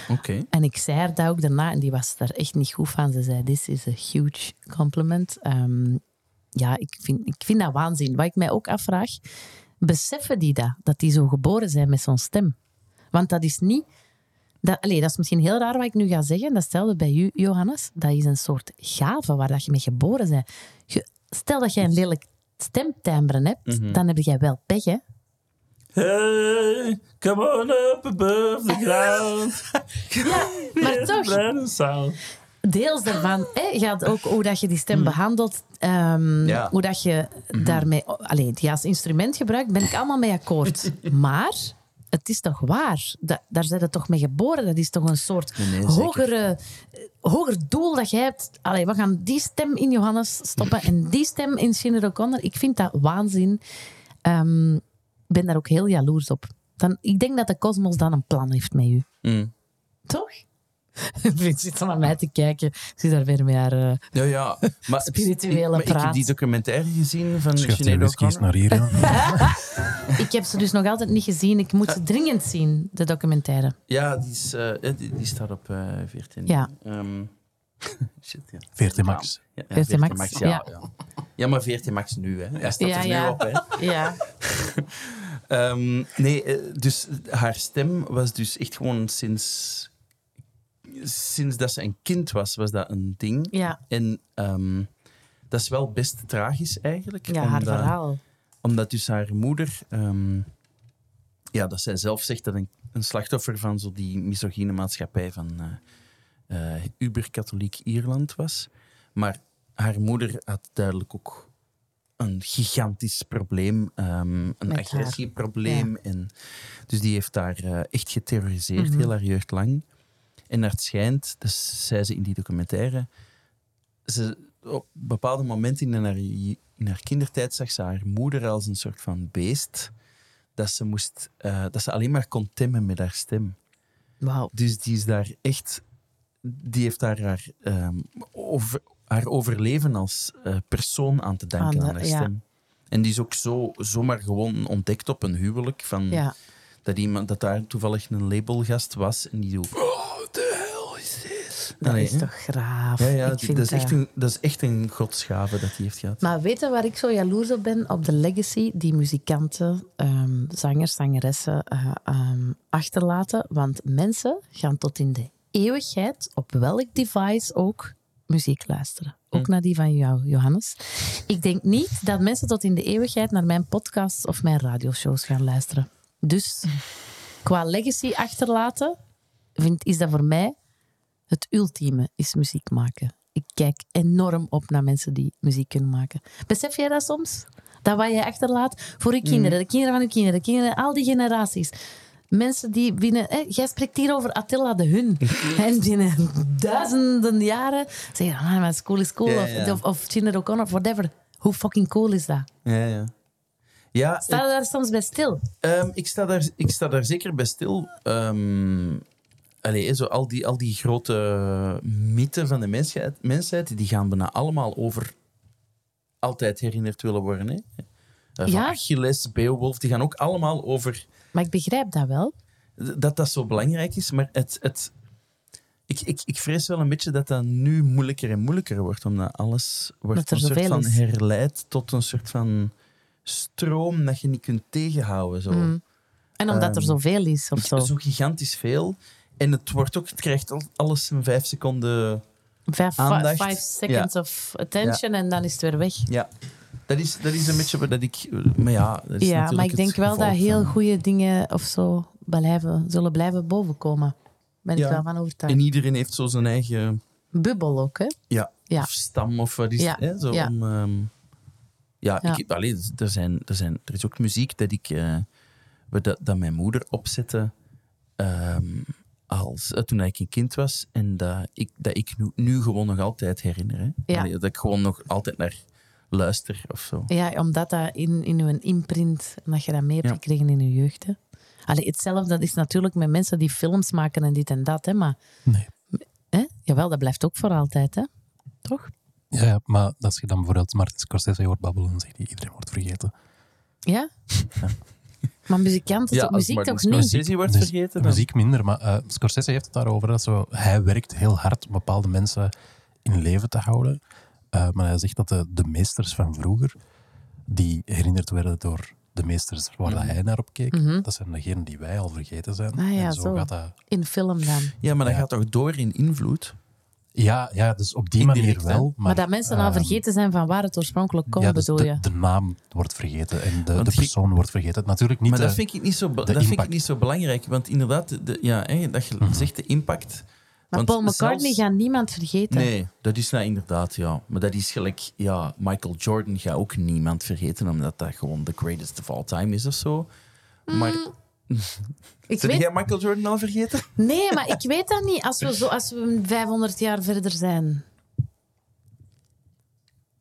Oké.
En ik zei haar dat ook daarna, en die was daar echt niet goed van. Ze zei, this is a huge compliment. Ehm, ja, ik vind, ik vind dat waanzin. Wat ik mij ook afvraag, beseffen die dat? Dat die zo geboren zijn met zo'n stem? Want dat is niet... Dat, allee, dat is misschien heel raar wat ik nu ga zeggen. Dat stelde bij u, Johannes. Dat is een soort gave waar dat je mee geboren bent. Je- stel dat jij een lelijk stemtimbre hebt,
Mhm.
dan heb jij wel pech, hè?
Hey, come on up above the ground.
Ja, maar toch, deels daarvan hè, gaat ook hoe dat je die stem behandelt, ehm,
Ja.
hoe dat je daarmee, alleen die als instrument gebruikt, ben ik allemaal mee akkoord. maar het is toch waar? Da- daar zijn we toch mee geboren? Dat is toch een soort
Nee, nee, zeker.
hogere, eh, hoger doel dat jij hebt? Allee, we gaan die stem in Johannes stoppen en die stem in Sinead O'Connor. Ik vind dat waanzin. Ehm, Ik ben daar ook heel jaloers op. Dan, ik denk dat de kosmos dan een plan heeft met u.
Mm.
Toch? Vince zit dan naar mij te kijken. Ik zit daar weer met haar... eh,
Ja, ja. Maar,
Spirituele
ik, maar ik heb
praat.
die documentaire gezien van Sinead O'Connor.
naar hier. ja.
Ik heb ze dus nog altijd niet gezien. Ik moet ze dringend zien, de documentaire.
Ja, die, is, eh, eh, die, die staat op eh 14.
Ja.
Ehm, shit, ja.
14 max.
Ja, ja,
14
14
max,
max, ja.
ja.
ja. Ja, maar 14 max nu, hè. Hij staat
Ja,
er
ja.
nu op, hè.
Ja.
Ehm, nee, eh, dus haar stem was dus echt gewoon sinds... Sinds dat ze een kind was, was dat een ding.
Ja,
En ehm, dat is wel best tragisch eigenlijk.
ja haar
omdat-
verhaal.
Omdat dus haar moeder... ehm, ja, dat zij zelf zegt dat een, een slachtoffer van zo die misogyne maatschappij van eh eh, uber-katholiek Ierland was. Maar haar moeder had duidelijk ook een gigantisch probleem. ehm, een agressieprobleem. En, dus die heeft haar eh, echt geterroriseerd,
Mhm.
heel haar jeugd lang. En naar het schijnt, dus zei ze in die documentaire, ze, op bepaalde momenten in haar, in haar kindertijd zag ze haar moeder als een soort van beest. Dat ze, moest, eh, dat ze alleen maar kon temmen met haar stem.
Wauw.
Dus die is daar echt... Die heeft daar haar, ehm, over, haar overleven als eh, persoon aan te danken
Aan de-
aan, haar
ja.
stem. En die is ook zo, zomaar gewoon ontdekt op een huwelijk. Van,
Ja.
dat, iemand, dat daar toevallig een labelgast was. En die. Oh, the hell is this?
Dat
Allee,
is toch graaf.
Ja, ja
Ik vind
dat, is echt een, dat is echt een godsgave dat hij heeft gehad.
Maar weet je waar ik zo jaloers op ben? Op de legacy die muzikanten, ehm, zangers, zangeressen eh, ehm, achterlaten. Want mensen gaan tot in de eeuwigheid, op welk device ook, muziek luisteren. Ook naar die van jou, Johannes. Ik denk niet dat mensen tot in de eeuwigheid naar mijn podcasts of mijn radioshows gaan luisteren. Dus qua legacy achterlaten, vind, is dat voor mij het ultieme, is muziek maken. Ik kijk enorm op naar mensen die muziek kunnen maken. Besef jij dat soms? Dat wat jij achterlaat voor je kinderen, de kinderen van je kinderen, de kinderen, al die generaties. Mensen die binnen... Hè, jij spreekt hier over Attila de Hun. en binnen duizenden jaren zeggen... Ah, maar school is cool. Of, of, of O'Connor, whatever. Hoe fucking cool is dat?
Ja, ja. Ja,
Sta je daar soms bij stil?
Ehm, ik, sta daar, ik sta daar zeker bij stil. Ehm allee, zo al, die, al die grote mythen van de mensheid, mensheid die gaan bijna allemaal over altijd herinnerd willen worden. Hè? Eh, Van
Ja.
Achilles, Beowulf, die gaan ook allemaal over
Maar ik begrijp dat wel.
dat dat zo belangrijk is. Maar het, het, ik, ik, ik vrees wel een beetje dat dat nu moeilijker en moeilijker wordt. Omdat alles wordt een soort van
is.
herleid tot een soort van stroom dat je niet kunt tegenhouden. Zo.
Mm. En omdat er
Ehm,
zoveel is of zo.
Zo gigantisch veel. En het wordt ook, het krijgt al- alles in vijf seconden.
Vijf,
aandacht.
five seconds of attention en dan is het weer weg.
Ja, dat is, dat is een beetje wat dat ik. Maar ja, dat is
Ja, maar ik denk wel dat heel goede dingen of zo blijven, zullen blijven bovenkomen. Ben ik wel van overtuigd.
En iedereen heeft zo zijn eigen
Bubbel ook, hè?
ja,
Ja.
of stam of wat is
Ja,
het? Hè? Zo
ja.
om, ehm, ja,
Ja.
Ik, allee, er, zijn, er, zijn, er is ook muziek dat ik. eh, dat, dat mijn moeder opzette. ehm, als, eh, toen ik een kind was. En dat ik, dat ik nu, nu gewoon nog altijd herinner. Hè?
Ja.
Allee, dat ik gewoon nog altijd naar luister of zo.
Ja, omdat dat in, in uw imprint, dat je dat mee hebt
Ja.
gekregen in je jeugd. Hè? Allee, hetzelfde dat is natuurlijk met mensen die films maken en dit en dat. Hè? Maar
Nee.
hè? jawel, dat blijft ook voor altijd. Hè? Toch?
Ja, ja, maar als je dan bijvoorbeeld Martin Scorsese hoort babbelen, dan zegt hij iedereen wordt vergeten.
Ja? Maar muzikanten, toch,
als
muziek toch niet?
Scorsese wordt vergeten. Dan,
Muziek minder, maar eh, Scorsese heeft het daarover. Dat zo, hij werkt heel hard om bepaalde mensen in leven te houden. Eh, maar hij zegt dat de, de meesters van vroeger, die herinnerd werden door de meesters waar dat hij naar op keek, dat zijn degenen die wij al vergeten zijn.
Mhm. Ah ja,
en zo,
zo.
gaat dat...
In film dan.
Ja, maar dat
Ja.
gaat toch door in invloed?
Ja, ja, dus op die
Indirect,
manier wel. Maar,
Maar, dat mensen al
ehm,
vergeten zijn van waar het oorspronkelijk komt,
ja, dus
bedoel
de,
je?
de naam wordt vergeten en de, de persoon wordt vergeten. Natuurlijk niet
Maar dat vind ik niet zo, dat vind ik niet zo belangrijk. Want inderdaad, de, ja, hè, dat je zegt de impact.
Maar
Want
Paul McCartney
zelfs-
gaat niemand vergeten.
Nee, dat is nou inderdaad, ja. Maar dat is gelijk, ja, Michael Jordan gaat ook niemand vergeten, omdat dat gewoon the greatest of all time is of zo. Maar,
ik weet,
jij Michael Jordan al vergeten?
nee, maar ik weet dat niet als we, zo, als we 500 jaar verder zijn.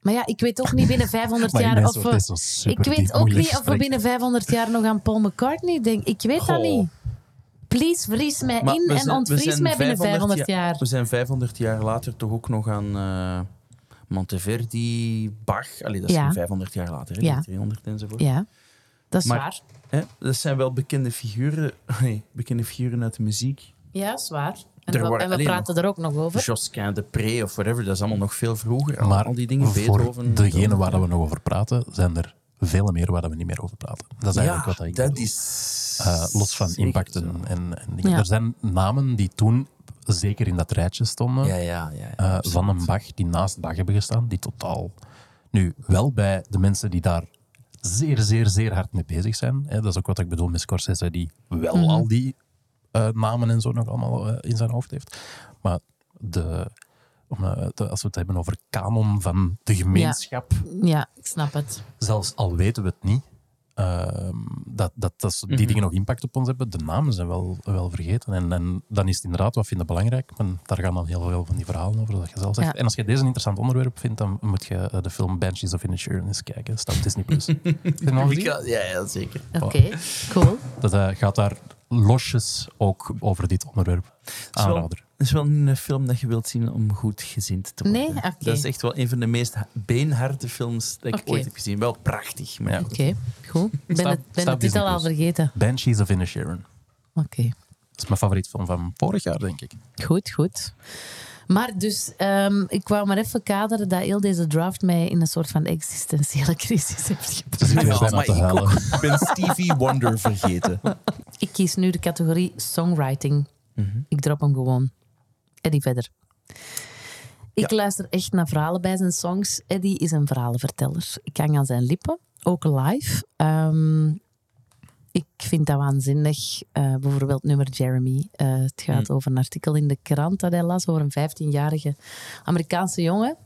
Maar ja, ik weet ook niet binnen 500
Maar die
jaar of we... Ik weet ook niet of we binnen 500 jaar nog aan Paul McCartney denken. Ik weet dat niet. Please, vries mij
Maar
in en ontvries mij binnen 500 jaar.
We zijn 500 jaar later toch ook nog aan eh, Monteverdi, Bach. Allee, dat is
Ja.
geen 500 jaar later, hè,
Ja.
300 enzovoort.
Ja, dat is
Maar-
waar.
Hè? Dat zijn wel bekende figuren, nee, bekende figuren uit de muziek.
Ja, dat is waar. En we, en praten er ook nog over.
Josquin de Pré of whatever, dat is allemaal nog veel vroeger.
Maar
al die dingen,
voor
Beethoven.
degene waar dat we nog over praten, zijn er vele meer waar dat we niet meer over praten. Dat is eigenlijk
ja,
wat ik
dat is...
Eh, los van
zeker
impact
zo.
en, en, en dingen.
Ja.
Er zijn namen die toen zeker in dat rijtje stonden.
Ja, ja, ja. ja,
eh, van een Bach die naast Bach hebben gestaan, die totaal... Nu, wel bij de mensen die daar zeer, zeer, zeer hard mee bezig zijn. Dat is ook wat ik bedoel met Scorsese, die wel
Mhm.
al die eh, namen en zo nog allemaal eh, in zijn hoofd heeft. Maar de, om, eh, als we het hebben over kanon van de gemeenschap,
Ja, ik snap het.
zelfs al weten we het niet, ehm, dat, dat, dat die
Mhm.
dingen nog impact op ons hebben. De namen zijn wel, wel vergeten. En, en dan is het inderdaad, wat vinden belangrijk? Maar daar gaan dan heel veel van die verhalen over, dat je zelf zegt.
Ja.
En als je deze een interessant onderwerp vindt, dan moet je eh, de film Banshees of eens kijken. Staat op Disney+. Plus.
Ja, ja, zeker.
Oké, cool.
Dat eh, gaat daar losjes ook over dit onderwerp. Aanrader.
Het is wel niet een film dat je wilt zien om goed gezind te worden.
Nee?
Dat is echt wel een van de meest ha- beenharde films dat ik ooit heb gezien. Wel prachtig, maar ja.
Oké, goed. Ik ben het, ben het titel al vergeten.
Banshees of Inisherin.
Oké,
Dat is mijn favoriet film van vorig jaar, denk ik.
goed, goed. Maar dus, ehm, ik wou maar even kaderen dat heel deze draft mij in een soort van existentiële crisis heeft gebracht.
Ik ben
Ja, ik Stevie Wonder vergeten.
Ik kies nu de categorie songwriting. Ik drop hem gewoon. Eddie verder. Ik luister echt naar verhalen bij zijn songs. Eddie is een verhalenverteller. Ik hang aan zijn lippen, ook live. Ehm, ik vind dat waanzinnig. Eh, bijvoorbeeld nummer Jeremy. Eh, het gaat over een artikel in de krant dat hij las over een 15-jarige Amerikaanse jongen.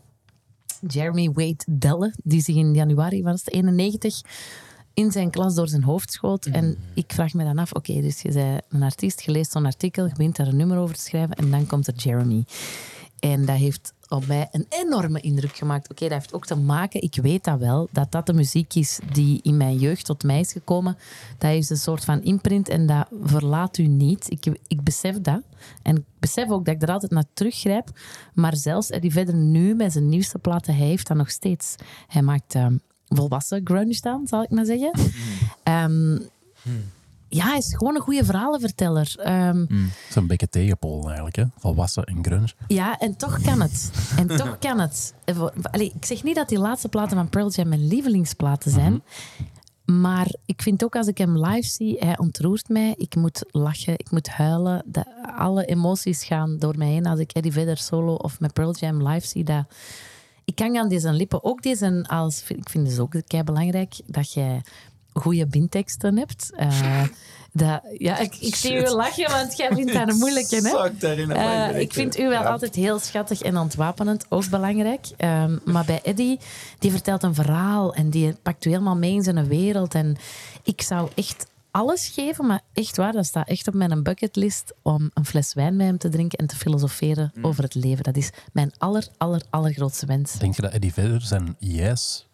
Jeremy Wade Delle, die zich in januari was het 91 in zijn klas door zijn hoofd schoot. En ik vraag me dan af, oké, dus je bent een artiest, je leest zo'n artikel, je begint daar een nummer over te schrijven en dan komt er Jeremy. En dat heeft op mij een enorme indruk gemaakt. Oké, dat heeft ook te maken, ik weet dat wel, dat dat de muziek is die in mijn jeugd tot mij is gekomen. Dat is een soort van imprint en dat verlaat u niet. Ik, ik besef dat. En ik besef ook dat ik er altijd naar teruggrijp. Maar zelfs Eddie Vedder nu, met zijn nieuwste platen, hij heeft dat nog steeds. Hij maakt ehm, volwassen grunge dan, zal ik maar zeggen. Ehm, ja, hij is gewoon een goede verhalenverteller. Ehm,
Het is een beetje tegenpool eigenlijk, hè? volwassen en grunge.
ja, en toch kan het. En toch kan het. Allee, ik zeg niet dat die laatste platen van Pearl Jam mijn lievelingsplaten zijn. Maar ik vind ook als ik hem live zie, hij ontroert mij. Ik moet lachen, ik moet huilen. Dat, alle emoties gaan door mij heen als ik Eddie Vedder solo of met Pearl Jam live zie. Dat, ik hang aan deze lippen. Ook deze als... Ik vind het ook kei belangrijk dat jij goede bindteksten hebt. Eh, dat, ja, ik, ik zie u lachen, want jij vindt dat een moeilijke, hè? Eh,
ben
ik vind u wel
ja.
altijd heel schattig en ontwapenend, ook belangrijk. Ehm, maar bij Eddie, die vertelt een verhaal en die pakt u helemaal mee in zijn wereld. En ik zou echt alles geven, maar echt waar, dat staat echt op mijn bucketlist om een fles wijn met hem te drinken en te filosoferen
Mm.
over het leven. Dat is mijn aller, aller, allergrootste wens.
Denk je dat Eddie Vedder zijn yes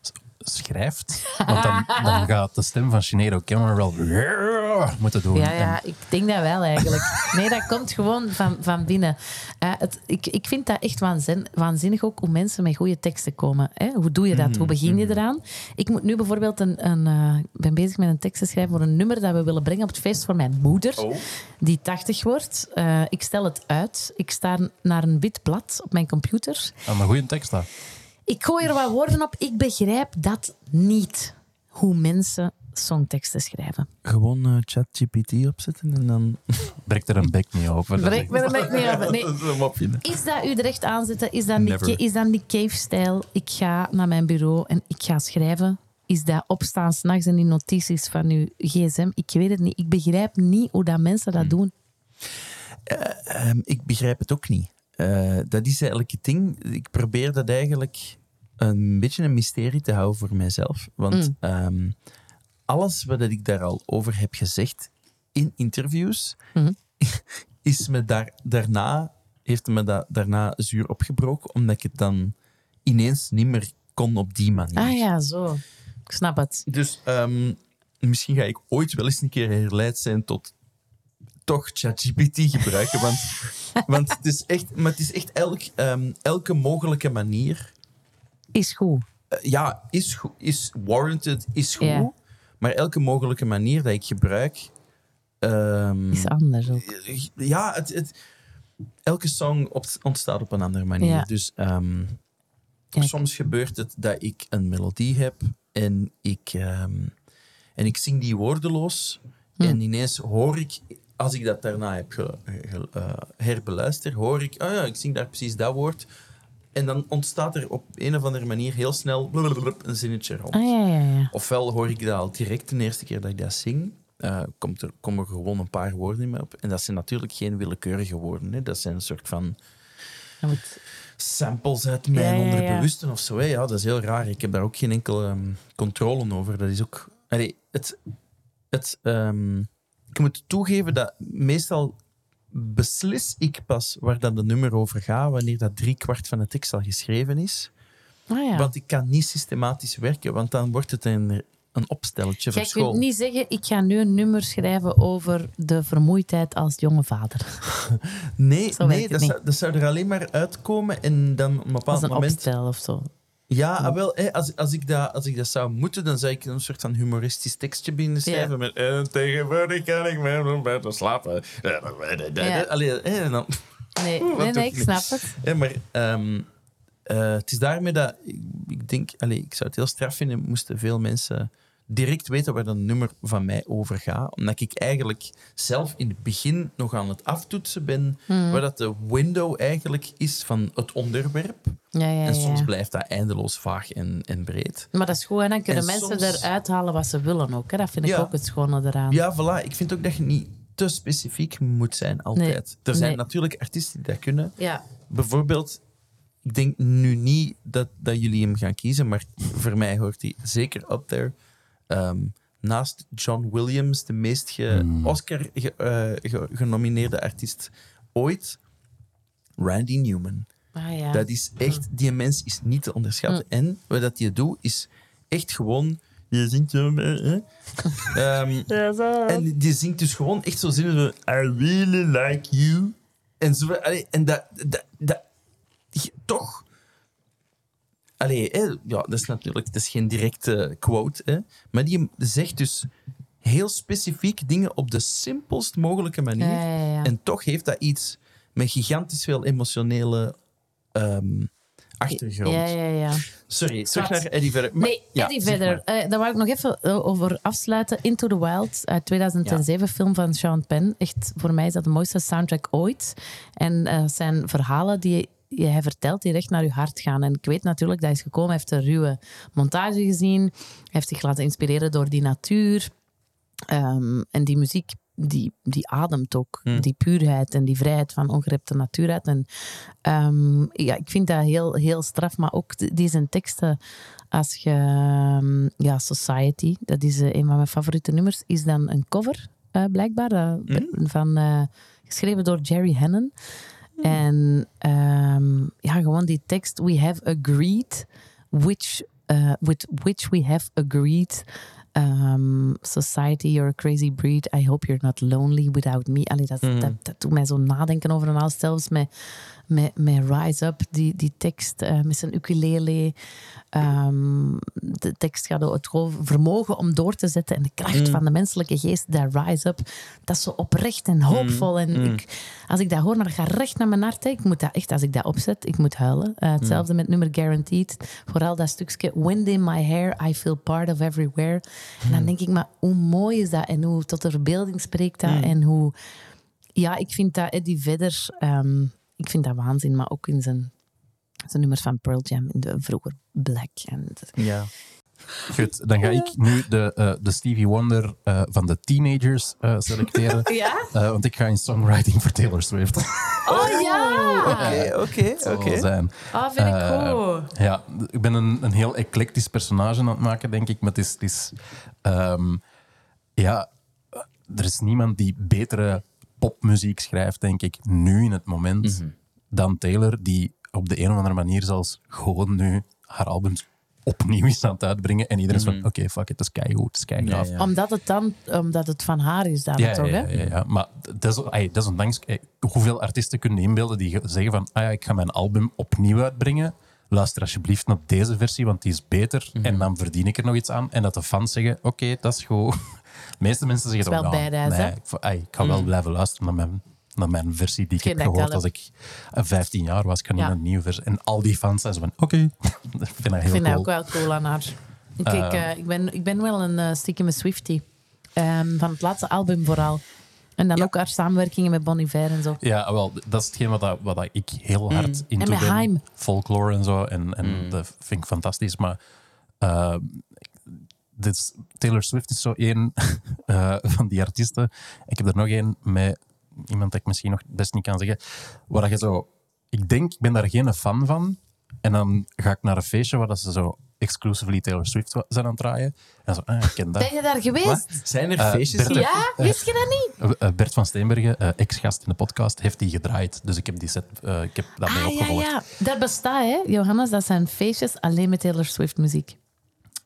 schrijft? Want dan, dan gaat de stem van Sinead O'Connor wel moeten doen.
Ja,
En
ja, ik denk dat wel eigenlijk. Nee, dat komt gewoon van, van binnen. Eh, het, ik, ik vind dat echt waanzin, waanzinnig ook hoe mensen met goede teksten komen. Hè? Hoe doe je dat? Hoe begin je eraan? Ik moet nu bijvoorbeeld een, een eh, ik ben bezig met een tekst te schrijven voor een nummer dat we willen brengen op het feest voor mijn moeder, die 80 wordt. Eh, ik stel het uit. Ik sta naar een wit blad op mijn computer.
Ah, maar goede tekst daar.
Ik gooi er wat woorden op. Ik begrijp dat niet. Hoe mensen songteksten schrijven?
Gewoon eh, ChatGPT opzetten en dan...
Breek er een bek niet over. Dat
Breek
is-
me er net niet over. Nee.
dat is een mopje.
Is dat u er echt aanzetten? Is dat, die,
Never.
is dat die cave-stijl? Ik ga naar mijn bureau en ik ga schrijven. Is dat opstaan s'nachts en die notities van uw gsm? Ik weet het niet. Ik begrijp niet hoe dat mensen dat doen.
Ehm, ik begrijp het ook niet. Eh, dat is eigenlijk het ding. Ik probeer dat eigenlijk een beetje een mysterie te houden voor mijzelf. Want
Mm.
ehm, alles wat ik daar al over heb gezegd in interviews,
Mhm.
is me daar, daarna, heeft me dat daarna zuur opgebroken, omdat ik het dan ineens niet meer kon op die manier.
Ah ja, zo. Ik snap het.
Dus ehm, misschien ga ik ooit wel eens een keer herleid zijn tot toch ChatGPT gebruiken. Want, want het is echt, maar het is echt elk, ehm, elke mogelijke manier.
Is goed.
eh, ja, is, is warranted, is goed.
Ja.
Maar elke mogelijke manier dat ik gebruik. ehm,
Is anders ook.
ja, het, het, elke song ontstaat op een andere manier.
Ja.
Dus ehm, soms gebeurt het dat ik een melodie heb en ik, en ik zing die woordeloos.
Hm.
En ineens hoor ik, als ik dat daarna heb ge, ge- eh, herbeluisterd, hoor ik, oh ja, ik zing daar precies dat woord. En dan ontstaat er op een of andere manier heel snel een zinnetje rond.
Ah ja, ja, ja.
Ofwel hoor ik dat al direct de eerste keer dat ik dat zing. eh, komt er, komen er gewoon een paar woorden in mij op. En dat zijn natuurlijk geen willekeurige woorden. Hè. Dat zijn een soort van
moet-
samples uit mijn
Ja, ja, ja.
onderbewuste of zo. Hè. Ja, dat is heel raar. Ik heb daar ook geen enkele ehm, controle over. Dat is ook... Allee, het, het, ehm, ik moet toegeven dat meestal beslis ik pas waar dat de nummer over gaat wanneer dat drie kwart van de tekst al geschreven is.
Ah ja.
Want ik kan niet systematisch werken, want dan wordt het een, een opstelletje voor
Jij
school.
kunt niet zeggen, ik ga nu een nummer schrijven over de vermoeidheid als jonge vader.
Nee, nee dat, zou, dat zou er alleen maar uitkomen en dan op een bepaald
Als een
moment...
opstel of zo.
Ja, ah, wel, hè, als, als, ik dat, als ik dat zou moeten, dan zou ik een soort van humoristisch tekstje binnen schrijven
Ja.
met en tegenwoordig kan ik met beter slapen.
Ja.
Allee, hè, en dan,
Nee,
Oeh,
nee, nee, ik snap het.
hè, maar ehm, eh, het is daarmee dat ik, ik denk, allee, ik zou het heel straf vinden, moesten veel mensen direct weten waar dat nummer van mij over gaat. Omdat ik eigenlijk zelf in het begin nog aan het aftoetsen ben,
Hmm.
waar dat de window eigenlijk is van het onderwerp.
Ja, ja,
En soms
ja.
blijft dat eindeloos vaag en, en breed.
Maar dat is goed, en dan kunnen
En
mensen
soms-
eruit halen wat ze willen ook. Hè. Dat vind ik ook het schone eraan.
Ja, voilà. Ik vind ook dat je niet te specifiek moet zijn altijd. Er zijn
Nee.
natuurlijk artiesten die dat kunnen.
Ja.
Bijvoorbeeld, ik denk nu niet dat, dat jullie hem gaan kiezen, maar voor mij hoort hij zeker up there. Ehm, naast John Williams, de meest ge- Oscar ge- eh, ge- genomineerde artiest ooit, Randy Newman.
Ah, ja.
Dat is echt, die mens is niet te onderschatten. En wat dat je doet, is echt gewoon. Je zingt zo. eh, eh. Ehm,
Ja, zo.
en die zingt dus gewoon echt zo zinnen van I really like you. En, zo, allee, en dat, dat, toch. Allee, hè, ja, dat is natuurlijk dat is geen directe quote, hè, maar die zegt dus heel specifiek dingen op de simpelst mogelijke manier.
Ja, ja, ja.
En toch heeft dat iets met gigantisch veel emotionele ehm, achtergrond.
Ja, ja, ja.
Sorry, terug naar Eddie verder. Maar-
Nee, Eddie
zeg
verder.
maar.
Eh, daar wou ik nog even eh, over afsluiten. Into the Wild uit 2007, film van Sean Penn. Echt, voor mij is dat de mooiste soundtrack ooit. En het zijn verhalen die hij vertelt die recht naar je hart gaan. En ik weet natuurlijk dat hij is gekomen, hij heeft een ruwe montage gezien. Hij heeft zich laten inspireren door die natuur. Ehm, en die muziek, die, die ademt ook. Die puurheid en die vrijheid van ongerepte natuur uit. En ehm, ja, ik vind dat heel, heel straf. Maar ook die zijn teksten, als je... ehm, ja, Society, dat is eh, een van mijn favoriete nummers, is dan een cover, eh, blijkbaar. eh, van, eh, geschreven door Jerry Hannon. En ehm, ja, gewoon die tekst. We have agreed, which, uh, with which we have agreed. Um, society, you're a crazy breed. I hope you're not lonely without me. Allee, dat, dat, dat doet mij zo nadenken over een. Zelfs met met, met Rise Up, die, die tekst eh, met zijn ukulele. Ehm, de tekst gaat over het vermogen om door te zetten en de kracht van de menselijke geest, dat Rise Up, dat is zo oprecht en hoopvol. En ik, als ik dat hoor, maar dat gaat recht naar mijn hart. hè. Ik moet dat echt, als ik dat opzet, ik moet huilen. Eh, hetzelfde met nummer Guaranteed. Vooral dat stukje Wind in my hair, I feel part of everywhere. En dan denk ik, maar hoe mooi is dat? En hoe tot de verbeelding spreekt dat? En hoe... Ja, ik vind dat Eddie Vedder... ehm, ik vind dat waanzin, maar ook in zijn, zijn nummers van Pearl Jam, in de vroeger Black. En
Ja.
Goed, dan ga ik nu de, eh, de Stevie Wonder eh, van de teenagers eh, selecteren.
Ja?
Eh, want ik ga in songwriting voor Taylor Swift.
Oh ja!
Oké, oké, oké.
zijn.
Ah, vind ik goed.
Ja, ik ben een, een heel eclectisch personage aan het maken, denk ik. Maar het is... Het is ehm, ja, er is niemand die betere popmuziek schrijft, denk ik, nu in het moment, dan Taylor, die op de een of andere manier zelfs gewoon nu haar albums opnieuw is aan het uitbrengen. En iedereen is van, oké, fuck it, het is keigoed, het is keigaaf.
Ja, ja.
Omdat het dan omdat het van haar is, dan
Ja,
toch?
ja,
hè?
ja, ja. maar des- ey, desondanks, ey, hoeveel artiesten kunnen inbeelden die ge- zeggen van ah ja, ik ga mijn album opnieuw uitbrengen. Luister alsjeblieft naar deze versie, want die is beter.
Mhm.
En dan verdien ik er nog iets aan. En dat de fans zeggen, oké, dat is goed. De meeste mensen zeggen
Dat is
dan,
wel badass,
nee,
hè? Mhm.
ik, ey, ik ga wel blijven luisteren naar mijn, naar mijn versie die ik heb
dat ik
gehoord
al
als ik eh, 15 jaar was. Ik ga niet
Ja.
naar een nieuwe versie. En al die fans zijn zo van, oké, ik vind dat heel
Ik vind
cool.
dat ook wel cool aan haar. Ik, ik, eh, ik, ben, ik ben wel een uh, stiekeme Swiftie. Ehm, van het laatste album vooral. En dan ook haar samenwerkingen met Bon Iver en zo.
Ja, wel, dat is hetgeen wat, dat- wat dat ik heel hard into
Mm. En met
ben.
Haim.
Folklore en zo. En, en dat vind ik fantastisch. Maar eh, Taylor Swift is zo één eh, van die artiesten. Ik heb er nog één met iemand dat ik misschien nog best niet kan zeggen. Waar dat je zo... Ik denk, ik ben daar geen fan van. En dan ga ik naar een feestje waar dat ze zo exclusively Taylor Swift zijn aan het draaien. En zo, ah, ik ken dat.
Ben je daar geweest?
Wat? Zijn er
Eh,
feestjes?
Bert-
Ja, wist je dat niet?
Eh, eh, Bert van Steenbergen, eh, ex-gast in de podcast, heeft die gedraaid. Dus ik heb die set, eh, ik heb dat mee
Ah, ja,
opgevolgd.
ja. Dat bestaat, hè, Johannes. Dat zijn feestjes alleen met Taylor Swift muziek.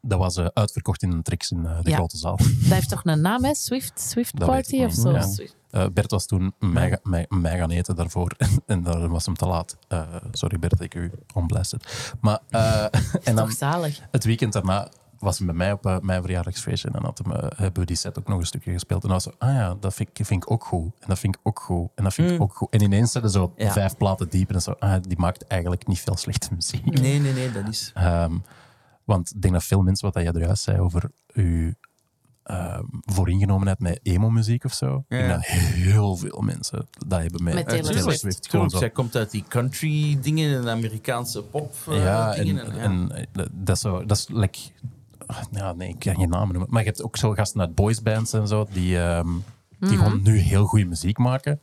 Dat was eh, uitverkocht in een trix in eh, de
Ja.
grote zaal.
Dat heeft toch een naam, hè? Swift, Swift
Dat
Party of zo?
Ja. Eh, Bert was toen mij, mij, mij gaan eten daarvoor. en daar was hem te laat. Sorry Bert, ik u onbluisterd. Maar, en dan
zalig.
het weekend daarna was hij bij mij op mijn verjaardagsfeestje. En dan had hem, hebben we die set ook nog een stukje gespeeld. En dan was zo, ah ja, dat vind, ik- vind ik ook goed. En dat vind ik ook goed. En dat vind ik ook goed. En ineens zetten zo
Ja.
vijf platen diep. En zo, ah, die maakt eigenlijk niet veel slechte muziek.
Nee, nee, nee, dat is...
Ehm, want ik denk dat veel mensen, wat jij er juist zei over uw ehm, vooringenomenheid met emo-muziek of zo. Ik denk dat heel veel mensen dat hebben met,
Met
eh,
Taylor Swift.
Zo.
zij komt uit die country dingen en Amerikaanse pop eh,
ja, en,
dingen. en, ja.
en eh, dat is zo, dat is like, ja, nee, ik kan geen namen noemen. Maar je hebt ook zo gasten uit boysbands en zo, die, ehm, die gewoon nu heel goede muziek maken.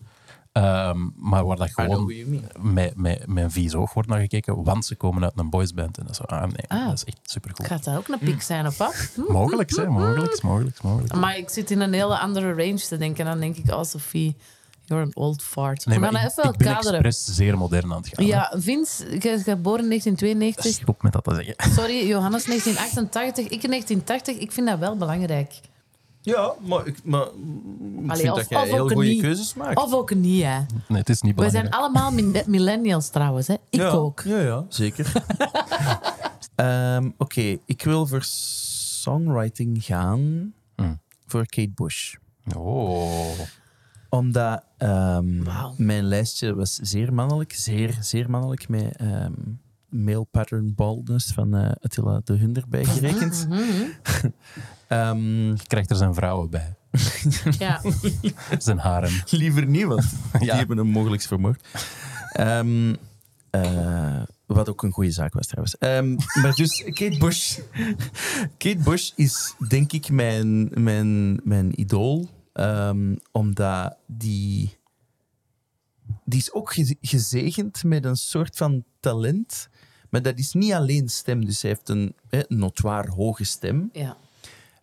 Ehm, maar waar dat gewoon met, met, met een vies oog wordt naar gekeken, want ze komen uit een boysband. En dat is zo, ah nee,
Ah.
dat is echt supergoed.
Gaat dat ook een piek zijn, of wat?
Mogelijk, hè, mogelijk, mogelijk, mogelijk.
Maar ik zit in een hele andere range te denken. Dan denk ik, oh Sophie, you're an old fart.
Nee,
maar
maar ik,
even
ik ben
kaderen.
expres zeer modern aan het gaan. hè.
Ja, Vince, je is geboren in 1992.
Stop met dat te zeggen.
Sorry, Johannes 1988. Ik in 1980. Ik vind dat wel belangrijk.
Ja, maar ik, maar, ik
Allee,
vind
of-
dat jij
of
heel
ook
goede
niet.
keuzes maakt.
Of ook niet, hè.
Nee, het is niet
We zijn
belangrijk.
allemaal min- millennials trouwens, hè. Ik
ja,
ook.
Ja, ja, zeker. Ehm, Oké, ik wil voor songwriting gaan
Hmm.
voor Kate Bush.
Oh.
Omdat ehm,
Wauw.
mijn lijstje was zeer mannelijk, zeer, zeer mannelijk, met ehm, male pattern baldness van eh, Attila de Hun erbij gerekend.
Mhm.
Ehm,
Je krijgt er zijn vrouwen bij.
Ja.
Zijn haren.
liever niet, want die
Ja.
hebben hem mogelijk vermoord. Ehm, eh, wat ook een goede zaak was trouwens. Ehm, maar dus, Kate Bush. Kate Bush is denk ik mijn, mijn, mijn idool. ehm, omdat die... Die is ook geze- gezegend met een soort van talent. Maar dat is niet alleen stem. Dus hij heeft een eh, notoire hoge stem.
ja.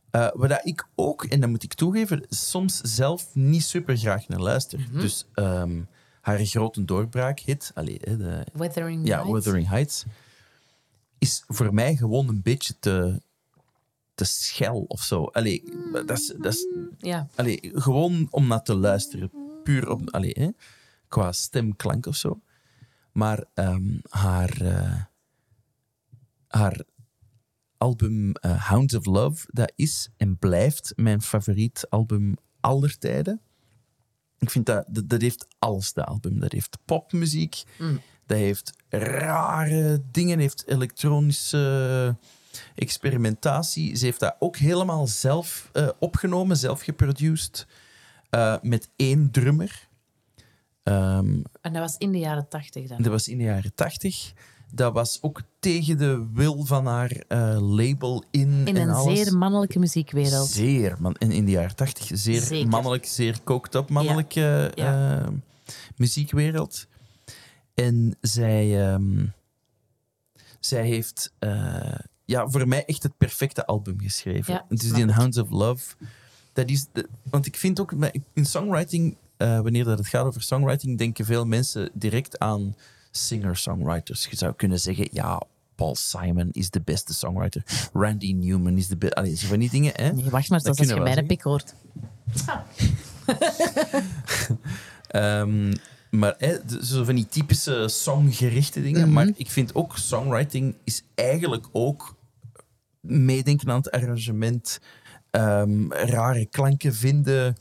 Eh waar ik ook, en dat moet ik toegeven, soms zelf niet super graag naar luister. Dus ehm, haar grote doorbraak hit, allee, hè, de,
Wuthering
ja,
Heights.
Wuthering Heights, is voor mij gewoon een beetje te, te schel of zo. Allee, dat is, dat is,
Ja.
allee, gewoon om naar te luisteren. Puur op, allee, hè, qua stemklank of zo. Maar ehm, haar, eh, haar album eh, Hounds of Love, dat is en blijft mijn favoriet album aller tijden. Ik vind dat, dat, dat heeft alles, dat album. Dat heeft popmuziek, dat heeft rare dingen, heeft elektronische experimentatie. Ze heeft dat ook helemaal zelf eh, opgenomen, zelf geproduced, eh, met één drummer. Ehm,
En dat was in de jaren tachtig dan.
dat was in de jaren tachtig. Dat was ook tegen de wil van haar eh, label in.
In
en
een
alles.
zeer mannelijke muziekwereld.
Zeer, man. En in de jaren tachtig zeer
Zeker.
mannelijk, zeer coked up mannelijke
Ja.
eh, muziekwereld. En zij, ehm, zij heeft eh, ja, voor mij echt het perfecte album geschreven.
Ja,
het is die. Hounds of Love. Dat is de- want ik vind ook, in songwriting, wanneer dat het gaat over songwriting, denken veel mensen direct aan singer-songwriters. Je zou kunnen zeggen, ja, Paul Simon is de beste songwriter. Randy Newman is de beste. Allee, zo van die dingen, hè?
Nee, wacht maar,
Dat
dat als je mijn pik hoort.
Ehm, maar hè, zo van die typische songgerichte dingen. Maar ik vind ook songwriting is eigenlijk ook meedenken aan het arrangement, ehm, rare klanken vinden,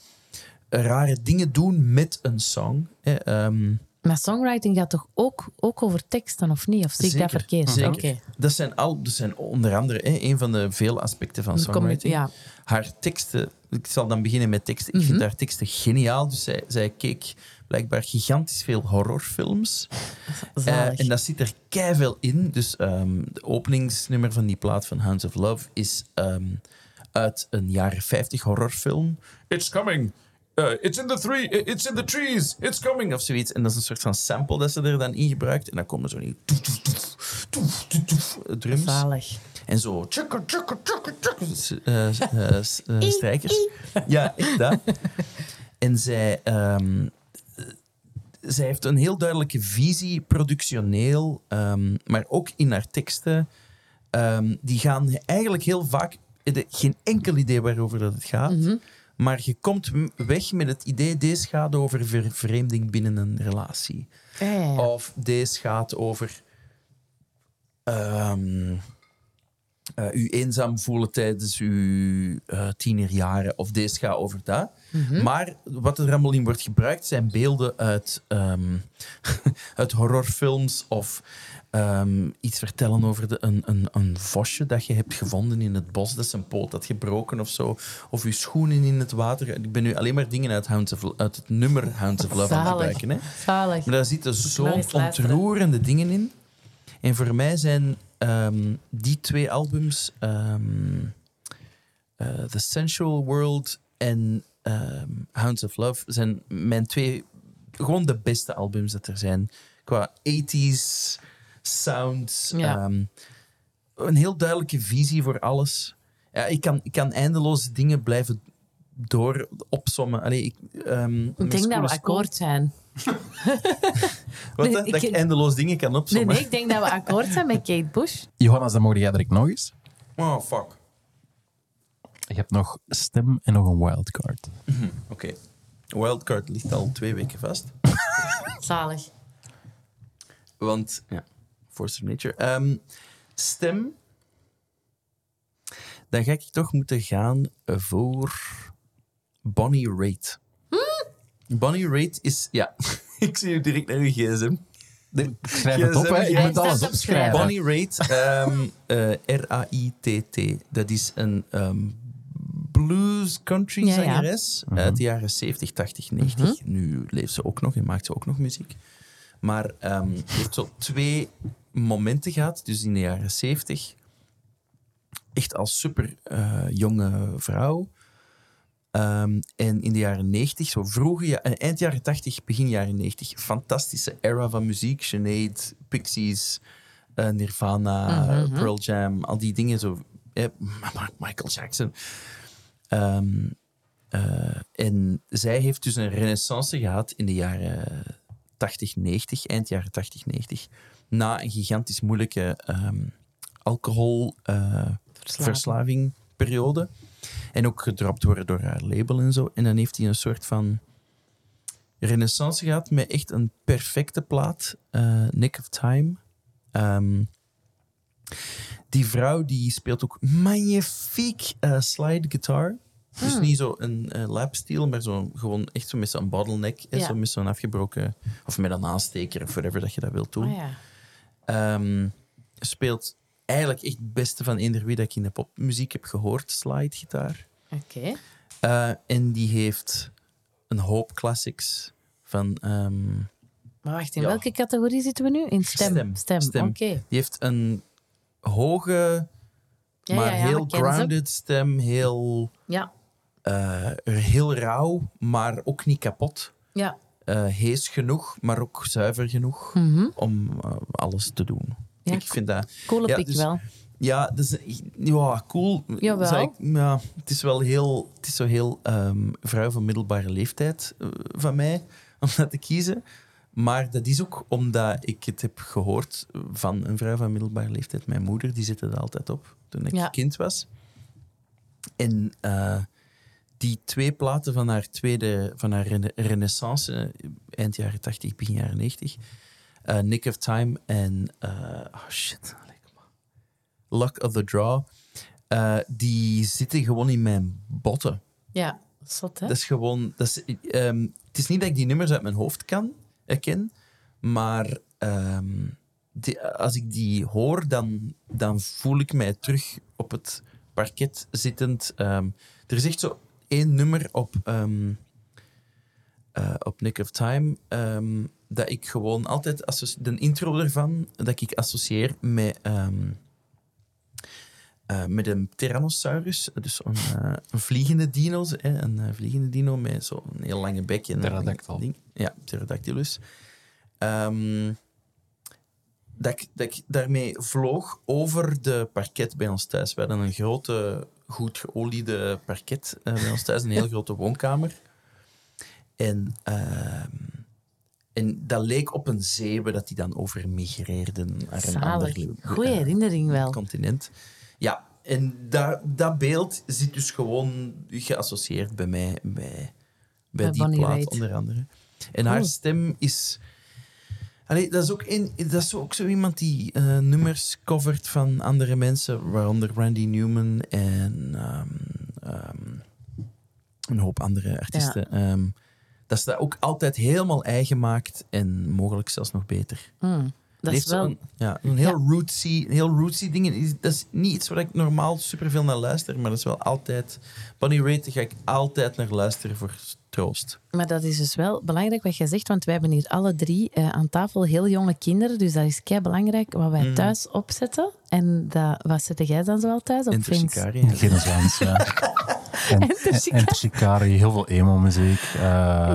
rare dingen doen met een song. Hè. Ehm,
Maar songwriting gaat toch ook, ook over teksten, of niet? Of zie ik dat verkeerd?
zeker. Dat zijn, al, dat zijn onder andere hè, een van de vele aspecten van songwriting.
ja.
Haar teksten, ik zal dan beginnen met teksten. Ik
Mhm.
vind haar teksten geniaal. Dus zij, zij keek blijkbaar gigantisch veel horrorfilms. Eh, en dat zit er keiveel in. Dus ehm de openingsnummer van die plaat van Hounds of Love is ehm, uit een jaren 50 horrorfilm. It's coming. Uh, it's, in the three, it's in the trees. It's coming. Of zoiets. En dat is een soort van sample dat ze er dan in gebruikt. En dan komen zo die toef, drums.
Zalig.
En zo. tjukke, tjukke, tjukke, s- eh, eh, eh, strijkers. Ja, echt dat. En zij, ehm, eh, zij heeft een heel duidelijke visie, productioneel, ehm, maar ook in haar teksten. Ehm, die gaan eigenlijk heel vaak. Geen enkel idee waarover dat het gaat. Maar je komt weg met het idee, deze gaat over vervreemding binnen een relatie.
Ja, ja, ja.
Of deze gaat over eh, u eenzaam voelen tijdens uw eh, tienerjaren. Of deze gaat over dat. Maar wat er allemaal in wordt gebruikt zijn beelden uit, ehm, uit horrorfilms of ehm, iets vertellen over de, een, een, een vosje dat je hebt gevonden in het bos, dat zijn poot had gebroken of zo. Of uw schoenen in het water. Ik ben nu alleen maar dingen uit, Hounds of, uit het nummer Hounds of Love aan het gebruiken. Hè?
Zalig.
Maar daar zitten zo'n ontroerende dingen in. En voor mij zijn ehm, die twee albums, ehm, eh, The Sensual World en Hounds of Love, zijn mijn twee gewoon de beste albums dat er zijn. Qua 80s sound.
Ja.
ehm, een heel duidelijke visie voor alles. Ja, ik, kan, ik kan eindeloze dingen blijven door opsommen. Allee, ik, ehm,
Ik denk dat we akkoord zijn.
Wat,
Nee,
hè?
ik-
dat ik eindeloos dingen kan opzommen.
nee, ik denk dat we akkoord zijn met Kate Bush.
Johannes, dan mogen jij direct nog eens.
Oh, fuck.
Je hebt nog stem en nog een wildcard.
Oké. Wildcard ligt al twee weken vast.
Zalig.
Want, ja, Force of Nature. Ehm, stem. Dan ga ik toch moeten gaan voor Bonnie Raitt. Bonnie Raitt is, ja, ik zie u direct naar uw gsm.
Schrijf het op, hè. Je moet alles opschrijven.
Bonnie Raitt, ehm, eh, R-A-I-T-T. Dat is een ehm, blues country
Ja, ja.
zangeres uit de jaren 70, 80, 90. Nu leeft ze ook nog en maakt ze ook nog muziek. Maar heeft zo twee momenten gehad, dus in de jaren 70. Echt als super eh, jonge vrouw. Ehm, en in de jaren 90, zo vroege, ja, eh, eind jaren 80, begin jaren 90, fantastische era van muziek. Sinead, Pixies, eh, Nirvana, Pearl Jam, al die dingen. Zo, eh, Michael Jackson. Ehm, eh, en zij heeft dus een renaissance gehad in de jaren 80, 90, eind jaren 80, 90. Na een gigantisch moeilijke ehm alcoholverslaving periode. En ook gedropt worden door haar label en zo. En dan heeft hij een soort van renaissance gehad met echt een perfecte plaat. eh, Nick of Time. Ehm, die vrouw die speelt ook magnifiek eh, slide guitar. Dus niet zo een eh, lapsteel, maar zo gewoon echt zo met zo'n bottleneck.
Ja.
Zo met zo'n afgebroken... Of met een aansteker, of whatever dat je dat wilt doen.
Ah, ja.
Ehm, speelt eigenlijk echt het beste van eender wie dat ik in de popmuziek heb gehoord, slidegitaar.
Oké.
Eh, en die heeft een hoop classics van... ehm,
Maar wacht, in
Ja.
welke categorie zitten we nu? In stem.
Stem,
Stem,
stem.
oké.
die heeft een hoge,
Ja,
maar
ja,
heel grounded stem. Heel,
Ja,
eh, heel rauw, maar ook niet kapot.
ja.
Eh, hees genoeg, maar ook zuiver genoeg
Mhm.
om eh, alles te doen.
Ja,
ik vind dat...
Coole
Ja, dus-
wel.
Ja, is, ja cool.
Jawel.
Ik- ja, het is wel heel, het is zo heel ehm, vrouw van middelbare leeftijd eh, van mij om dat te kiezen. Maar dat is ook omdat ik het heb gehoord van een vrouw van middelbare leeftijd. Mijn moeder, die zette er altijd op toen ik
Ja.
kind was. En die twee platen van haar tweede, van haar rena- renaissance, eind jaren 80, begin jaren 90, eh, Nick of Time en, eh, oh shit. Luck of the Draw, eh, die zitten gewoon in mijn botten.
Ja, zot hè?
Dat is gewoon, dat is, ehm, het is niet dat ik die nummers uit mijn hoofd kan, herken, maar ehm, die- als ik die hoor, dan, dan voel ik mij terug op het parket zittend. Ehm, er is echt zo één nummer op, ehm, eh, op Nick of Time ehm, dat ik gewoon altijd, de intro ervan, dat ik associeer met, ehm, eh, met een Tyrannosaurus, dus een, eh, een vliegende dino, hè, een vliegende dino met zo'n heel lange bek. En een ding. Ja, Pterodactylus. Ehm, dat, ik, dat ik daarmee vloog over de parket bij ons thuis. We hadden een grote, goed geoliede parket eh, bij ons thuis, een heel grote woonkamer. En, ehm, en dat leek op een zeewe dat die dan over migreerden naar een ander
Goeie
eh,
herinnering wel.
continent. Ja, en dat, dat beeld zit dus gewoon geassocieerd bij mij, bij, bij
Bij
die plaat onder andere. En haar stem is... Allee, dat, is ook een, dat is ook zo iemand die eh, nummers covert van andere mensen, waaronder Randy Newman en ehm, ehm, een hoop andere artiesten. Ehm, dat is dat ook altijd helemaal eigen maakt en mogelijk zelfs nog beter.
Hmm. Dat is wel...
ja, een heel rootsy, een heel rootsy ding. Dat is niet iets waar ik normaal superveel naar luister, maar dat is wel altijd... Bonnie Raitt ga ik altijd naar luisteren voor troost.
Maar dat is dus wel belangrijk wat jij zegt, want wij hebben hier alle drie eh, aan tafel heel jonge kinderen, dus dat is kei belangrijk wat wij
Mhm.
thuis opzetten. En dat, wat zet jij dan zoal thuis op,
Zwans, ja. En, heel veel emo-muziek. eh,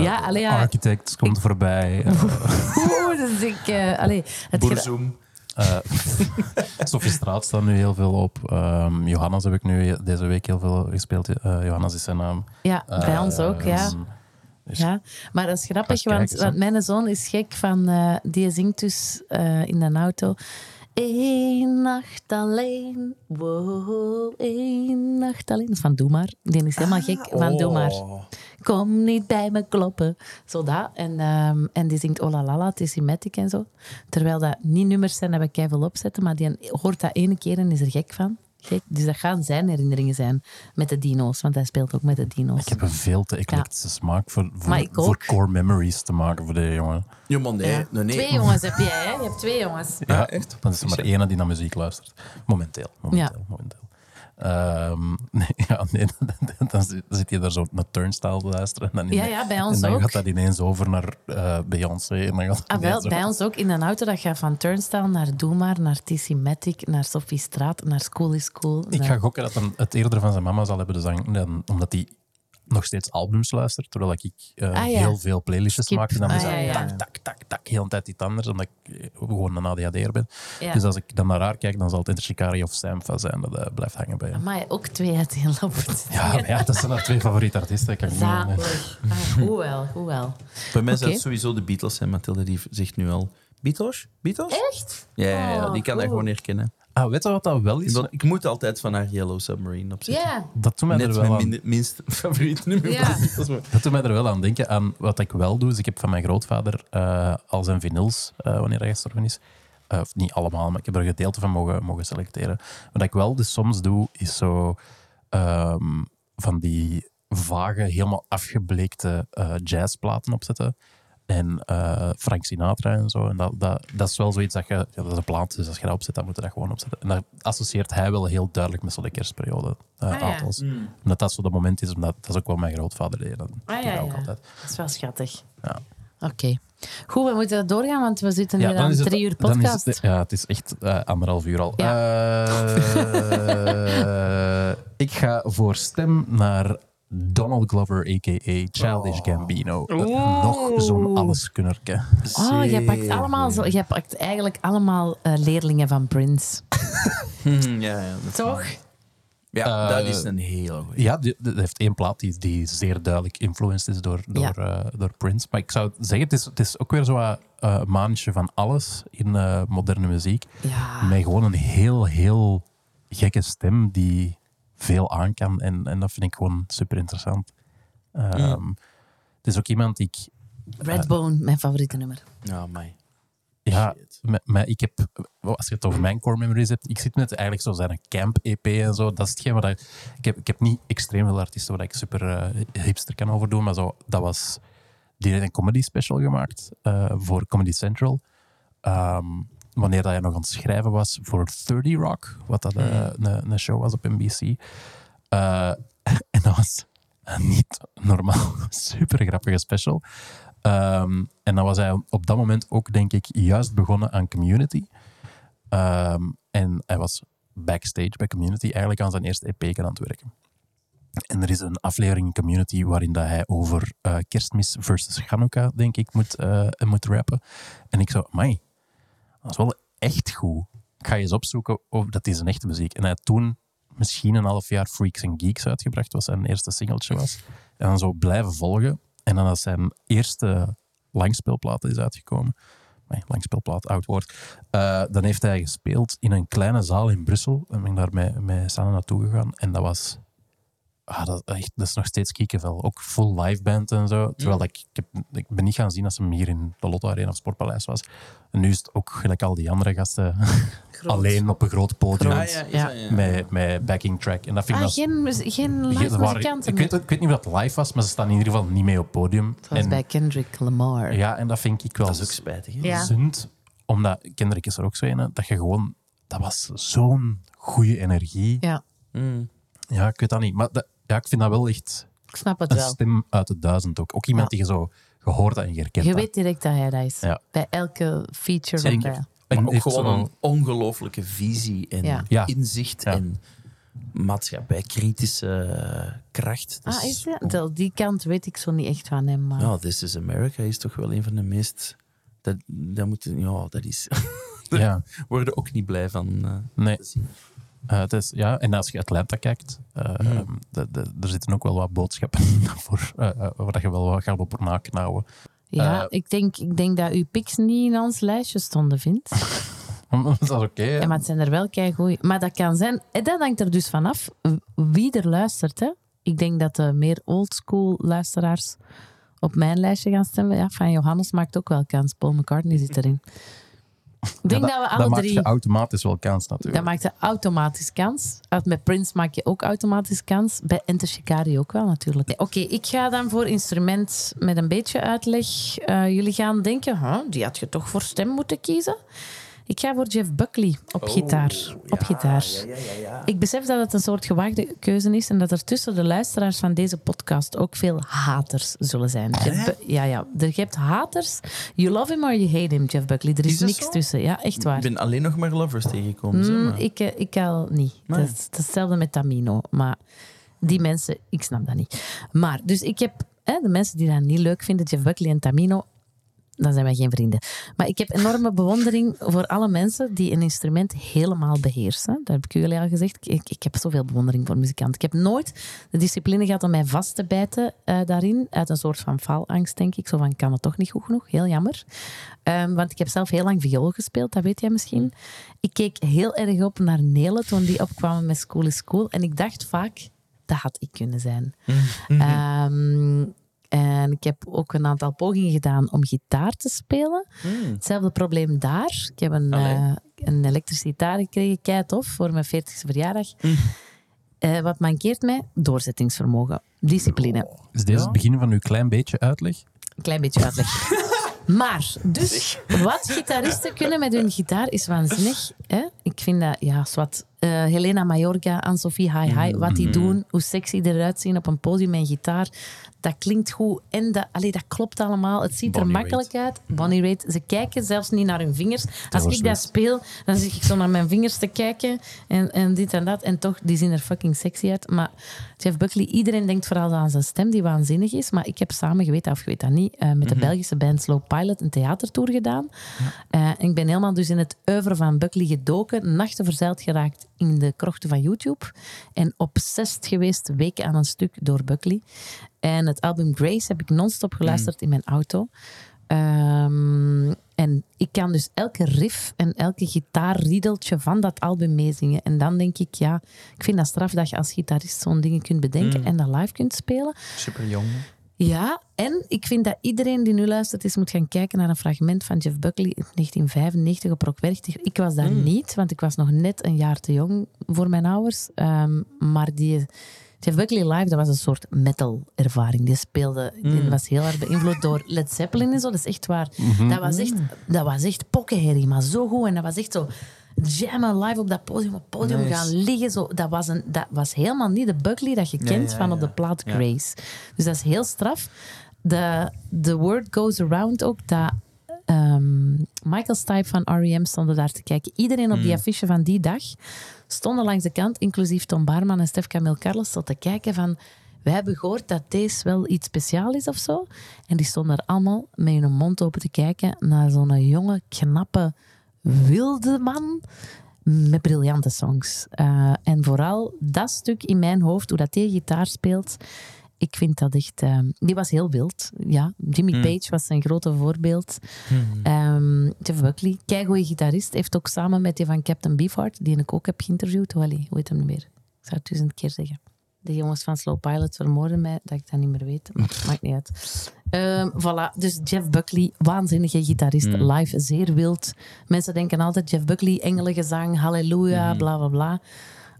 Ja, allee, ja.
Architects komt voorbij. eh,
Oeh, dus ik... eh allee, het
Boerzoom.
Eh, Sophie Straat staat nu heel veel op. Ehm, Johannes heb ik nu deze week heel veel gespeeld. Eh, Johannes is zijn naam.
ja, bij ons ook, ja.
Ehm, dus
Ja, maar dat is grappig, want, mijn zoon is gek van... eh, die zingt dus eh, in de auto... Eén nacht alleen, wow, één nacht alleen. Dat is van Doe Maar. Die is helemaal gek van Doe Maar.
Oh.
Kom niet bij me kloppen. Zo dat. En, ehm, en die zingt Oh la la la, Tessimatic en zo. Terwijl dat niet nummers zijn dat we keihard opzetten, maar die hoort dat ene keer en is er gek van. Gek. Dus dat gaan zijn herinneringen zijn met de dino's, want hij speelt ook met de dino's.
Ik heb een veel te eclectische smaak voor, voor, core memories te maken voor de jongen.
Ja, maar nee,
Ja.
nee, nee.
Twee jongens heb jij, hè? Je hebt twee jongens.
Ja,
echt?
Dat is er maar ene die naar muziek luistert. Momenteel. momenteel, momenteel. Ehm, nee, ja, nee, dan zit- dan zit je daar zo naar Turnstile te luisteren. En dan,
Ja, ja, bij ons
en dan
ook.
gaat dat ineens over naar eh, Beyoncé. En dan gaat
Ah, wel, bij ons ook in een auto. Dat gaat van Turnstile naar Doe Maar, naar Tessimatic, naar Sophie Straat, naar School is Cool.
Ik ga gokken dat het eerder van zijn mama zal hebben, dus dan, dan- omdat hij nog steeds albums luistert, terwijl ik eh,
Ah, ja.
heel veel playlistjes
Skip.
maak. En dan
Ah, ja, ja.
tak, tak, tak, tak, heel de tijd iets anders, omdat ik eh, gewoon een ADHD'er ben.
Ja.
Dus als ik dan naar haar kijk, dan zal het Inter Shikari of Sampha zijn dat eh, blijft hangen bij.
Maar ook twee uit heel lopen.
Ja, maar ja, dat zijn haar twee favoriete artiesten. Kan
Zalig. Ah, hoe wel, hoe wel.
Bij mij zou
Oké.
het sowieso de Beatles zijn. Mathilde die zegt nu al... Beatles? Beatles?
Echt?
Ja, ja, ja,
Oh,
die kan dat
cool.
gewoon herkennen.
Ah, weet je wat dat wel is?
Ik moet altijd van haar Yellow Submarine opzetten.
Ja,
Dat doet mij
Net
er wel
mijn
aan
minst favoriet nummer.
Ja.
Dat is maar-
Dat doet mij er wel aan denken aan wat ik wel doe. Dus ik heb van mijn grootvader eh, al zijn vinyls, eh, wanneer hij gestorven is. Eh, of niet allemaal, maar ik heb er een gedeelte van mogen, mogen selecteren. Wat ik wel dus soms doe, is zo ehm, van die vage, helemaal afgebleekte eh, jazzplaten opzetten. En eh, Frank Sinatra en zo. En dat, dat, dat is wel zoiets dat je... Ja, dat is een plaat, dus als je dat opzet, dan moet je dat gewoon opzetten. En dat associeert hij wel heel duidelijk met zo de kerstperiode. eh
Ah, ja.
althans. Omdat dat zo dat moment is, omdat dat is ook wel mijn grootvader deed. Dat
Ah,
deed
ja,
ook
ja.
altijd.
dat is wel schattig.
Ja.
Oké. Goed, we moeten doorgaan, want we zitten hier
dan
aan drie uur
dan is
podcast.
het- ja, het is echt eh, anderhalf uur al.
Ja.
Eh, ik ga voor stem naar Donald Glover, a.k.a. Childish Gambino. Nog zo'n alleskunnerke.
Oh, jij pakt, allemaal zo, jij pakt eigenlijk allemaal eh, leerlingen van Prince.
Hmm, ja, ja, dat is
Toch?
Ja, dat is een hele goeie.
Ja, die, die heeft één plaat die, die zeer duidelijk influenced is door, door,
Ja.
eh, door Prince. Maar ik zou zeggen, het is, het is ook weer zo'n eh, een maandje van alles in eh, moderne muziek.
Ja.
Met gewoon een heel, heel gekke stem die veel aan kan. En, en dat vind ik gewoon super interessant. Ehm, Het is ook iemand die ik...
Redbone, mijn favoriete nummer.
Ja, mij.
Ja, met- ik heb, als je het over mijn core memories hebt, ik zit met eigenlijk zo zijn camp-EP en zo. Dat is hetgeen wat ik, ik heb. Ik heb niet extreem veel artiesten waar ik super eh, hipster kan over doen, maar zo, dat was. Die heeft een comedy special gemaakt eh, voor Comedy Central. Ehm, wanneer dat hij nog aan het schrijven was voor 30 Rock, wat dat eh, een, een show was op NBC. Eh, en dat was een niet normaal super grappige special. Ehm, en dan was hij op dat moment ook, denk ik, juist begonnen aan Community. Ehm, en hij was backstage bij Community eigenlijk aan zijn eerste EP aan het werken. En er is een aflevering in Community waarin dat hij over eh, kerstmis versus Hanukkah, denk ik, moet, moet rappen. En ik zo, mai, dat is wel echt goed. Ik ga eens opzoeken of dat is een echte muziek. En hij had toen misschien een half jaar Freaks and Geeks uitgebracht, wat zijn eerste singeltje was. En dan zo blijven volgen. En dan als zijn eerste langspeelplaat is uitgekomen, langspeelplaat, oud woord, eh, dan heeft hij gespeeld in een kleine zaal in Brussel. En ben ik daar met, met naartoe gegaan. En dat was... Ah, dat, echt, dat is nog steeds kiekenvel. Ook full live band en zo. Terwijl dat ik, ik, heb, ik ben niet gaan zien als hem hier in de Lotto Arena of Sportpaleis was. En nu is het ook gelijk al die andere gasten alleen op een groot podium.
Ah, ja,
Ja.
Met, met backing track. En dat vind ik
Ah,
dat-
geen, geen
Ge-
live muzikanten.
ik, weet, ik weet niet of dat live was, maar ze staan in ieder geval niet mee op het podium.
Het was
En-
bij Kendrick Lamar.
ja, en dat vind ik wel
Dat is ook spijtig. hè?
Ja.
zund. Omdat, Kendrick is er ook zo een, dat je gewoon... Dat was zo'n goede energie.
Ja,
Mm.
Ja, ik weet dat niet. Maar dat- ja, ik vind dat wel echt
ik snap het
een
wel.
stem uit de duizend ook. Ook iemand
Ja.
die je zo gehoord en herkent.
Je weet direct dat hij dat is.
Ja.
Bij elke feature.
Zeker.
wat hij-
En
Maar ook
heeft
gewoon een ongelooflijke visie en
Ja.
Ja.
inzicht
Ja.
en maatschappij-kritische eh, kracht. Dat
Ah, is dat? Wel, Die kant weet ik zo niet echt van hem. Maar...
Ja, This is America is toch wel een van de meest... Dat, dat, moet, ja, dat is...
Ja,
worden ook niet blij van eh,
nee.
te zien.
Eh, het is, ja, en als je Atlanta kijkt, eh,
Hmm.
ehm, de, de, er zitten ook wel wat boodschappen voor, eh, eh, waar dat je wel wat gaat op naknauwen.
Ja, ik, denk, ik denk dat uw pics niet in ons lijstje stonden, vindt.
dat is oké.
Ja, maar het zijn er wel keigoeie. Maar dat kan zijn... En dat hangt er dus vanaf wie er luistert. Hè? Ik denk dat de meer oldschool luisteraars op mijn lijstje gaan stemmen. Ja, van Johannes maakt ook wel kans. Paul McCartney zit erin. Ik denk
Ja,
dat we
dat
alle
maakt
drie...
je automatisch wel kans natuurlijk.
Dat maakt je automatisch kans. Met Prince maak je ook automatisch kans. Bij Enter Shikari ook wel, natuurlijk. Oké, ik ga dan voor instrument met een beetje uitleg. Eh, jullie gaan denken, huh, die had je toch voor stem moeten kiezen? Ik ga voor Jeff Buckley op gitaar. Op gitaar. Ik besef dat het een soort gewaagde keuze is en dat er tussen de luisteraars van deze podcast ook veel haters zullen zijn. Jeff Bu- ja, ja. Er, je hebt haters. You love him or you hate him, Jeff Buckley. Er is, niks
zo?
tussen. Ja, echt waar.
Ik ben alleen nog maar lovers tegengekomen.
Mm,
maar.
ik, eh, ik al niet. Dat is dat is hetzelfde met Tamino. Maar die mensen, ik snap dat niet. Maar, dus ik heb hè, de mensen die dat niet leuk vinden, Jeff Buckley en Tamino. Dan zijn wij geen vrienden. Maar ik heb enorme bewondering voor alle mensen die een instrument helemaal beheersen. Dat heb ik jullie al gezegd. Ik, ik heb zoveel bewondering voor muzikanten. Ik heb nooit de discipline gehad om mij vast te bijten eh, daarin. Uit een soort van faalangst, denk ik. Zo van, kan het toch niet goed genoeg. Heel jammer. Ehm, want ik heb zelf heel lang viool gespeeld, dat weet jij misschien. Ik keek heel erg op naar Nele toen die opkwamen met School is Cool. En ik dacht vaak, dat had ik kunnen zijn. Ehm, en ik heb ook een aantal pogingen gedaan om gitaar te spelen. Hetzelfde probleem daar. Ik heb een, eh, een elektrische gitaar gekregen, kei tof, voor mijn 40ste verjaardag. Eh, wat mankeert mij? Doorzettingsvermogen. Discipline.
Is deze het begin van uw klein beetje uitleg?
Een klein beetje uitleg. Maar, dus, wat gitaristen kunnen met hun gitaar is waanzinnig. Hè? Ik vind dat, ja, zwart. Eh, Helena Mayorga, Anne-Sophie Hi Hi, wat die doen, hoe sexy die eruit zien op een podium met een gitaar, dat klinkt goed en dat, allee, dat klopt allemaal. Het ziet
Bonnie
er makkelijk uit. Bonnie Raitt, ze kijken zelfs niet naar hun vingers. Als ik dat speel, dan zit ik zo naar mijn vingers te kijken en, en dit en dat. En toch, die zien er fucking sexy uit. Maar Jeff Buckley, iedereen denkt vooral aan zijn stem, die waanzinnig is. Maar ik heb samen, dat of je weet dat niet, eh, met de Belgische band Slow Pilot een theatertour gedaan. Eh, en ik ben helemaal dus in het oeuvre van Buckley gedoken, nachten verzeild geraakt in de krochten van YouTube. En obsessed geweest, weken aan een stuk, door Buckley. En het album Grace heb ik non-stop geluisterd in mijn auto. Ehm, en ik kan dus elke riff en elke gitaarriedeltje van dat album meezingen. En dan denk ik, ja, ik vind dat straf dat je als gitarist zo'n dingen kunt bedenken en dat live kunt spelen.
Super jong.
Ja, en ik vind dat iedereen die nu luistert eens moet gaan kijken naar een fragment van Jeff Buckley in 1995 op Rockwerchter. Ik was daar niet, want ik was nog net een jaar te jong voor mijn ouders. Ehm, maar die Jeff Buckley live, dat was een soort metal-ervaring. Die speelde, die was heel erg beïnvloed door Led Zeppelin en zo. Dat is echt waar. Dat was echt, dat was echt pokkenherrie, maar zo goed. En dat was echt zo jammen live op dat podium, op podium
Nice.
gaan liggen. Zo. Dat, was een, dat was helemaal niet de Buckley dat je kent van op de plaat. Grace. Dus dat is heel straf. De, the word goes around ook dat ehm, Michael Stipe van R.E.M. stond er daar te kijken. Iedereen op die affiche van die dag stonden langs de kant, inclusief Tom Barman en Stef Camille Carlos, stond te kijken van... Wij hebben gehoord dat deze wel iets speciaals is of zo. En die stonden er allemaal met hun mond open te kijken naar zo'n jonge, knappe, wilde man met briljante songs. Eh, en vooral dat stuk in mijn hoofd, hoe dat die gitaar speelt, ik vind dat echt... eh, die was heel wild. Ja, Jimmy Page was zijn grote voorbeeld. Ehm, Jeff Buckley, keigoeie gitarist, heeft ook samen met die van Captain Beefheart, die ik ook heb geïnterviewd, hoe heet hem nu meer? Ik zou het duizend keer zeggen. De jongens van Slow Pilot vermoorden mij, dat ik dat niet meer weet. Maar maakt niet uit. Ehm, voilà, dus Jeff Buckley, waanzinnige gitarist, live zeer wild. Mensen denken altijd Jeff Buckley, engelengezang, halleluja, bla bla bla.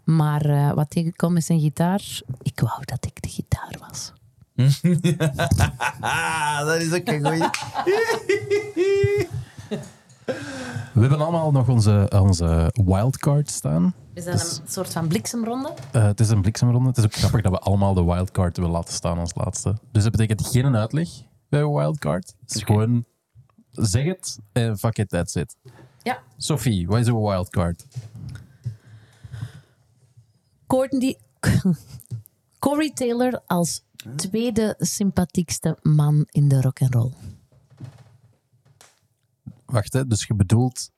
Maar eh, wat tegenkomt met zijn gitaar, ik wou dat ik de gitaar was.
Ah, dat is ook een goeie.
We hebben allemaal nog onze, onze wildcard staan.
Is dat een soort van bliksemronde?
Eh, het is een bliksemronde. Het is ook grappig dat we allemaal de wildcard willen laten staan als laatste. Dus dat betekent geen uitleg bij een wildcard. Het is gewoon zeg het en fuck it, that's it.
Ja.
Sophie, wat is een wildcard?
Courtney, Corey Taylor als tweede sympathiekste man in de rock and roll.
Wacht, hè, dus je bedoelt...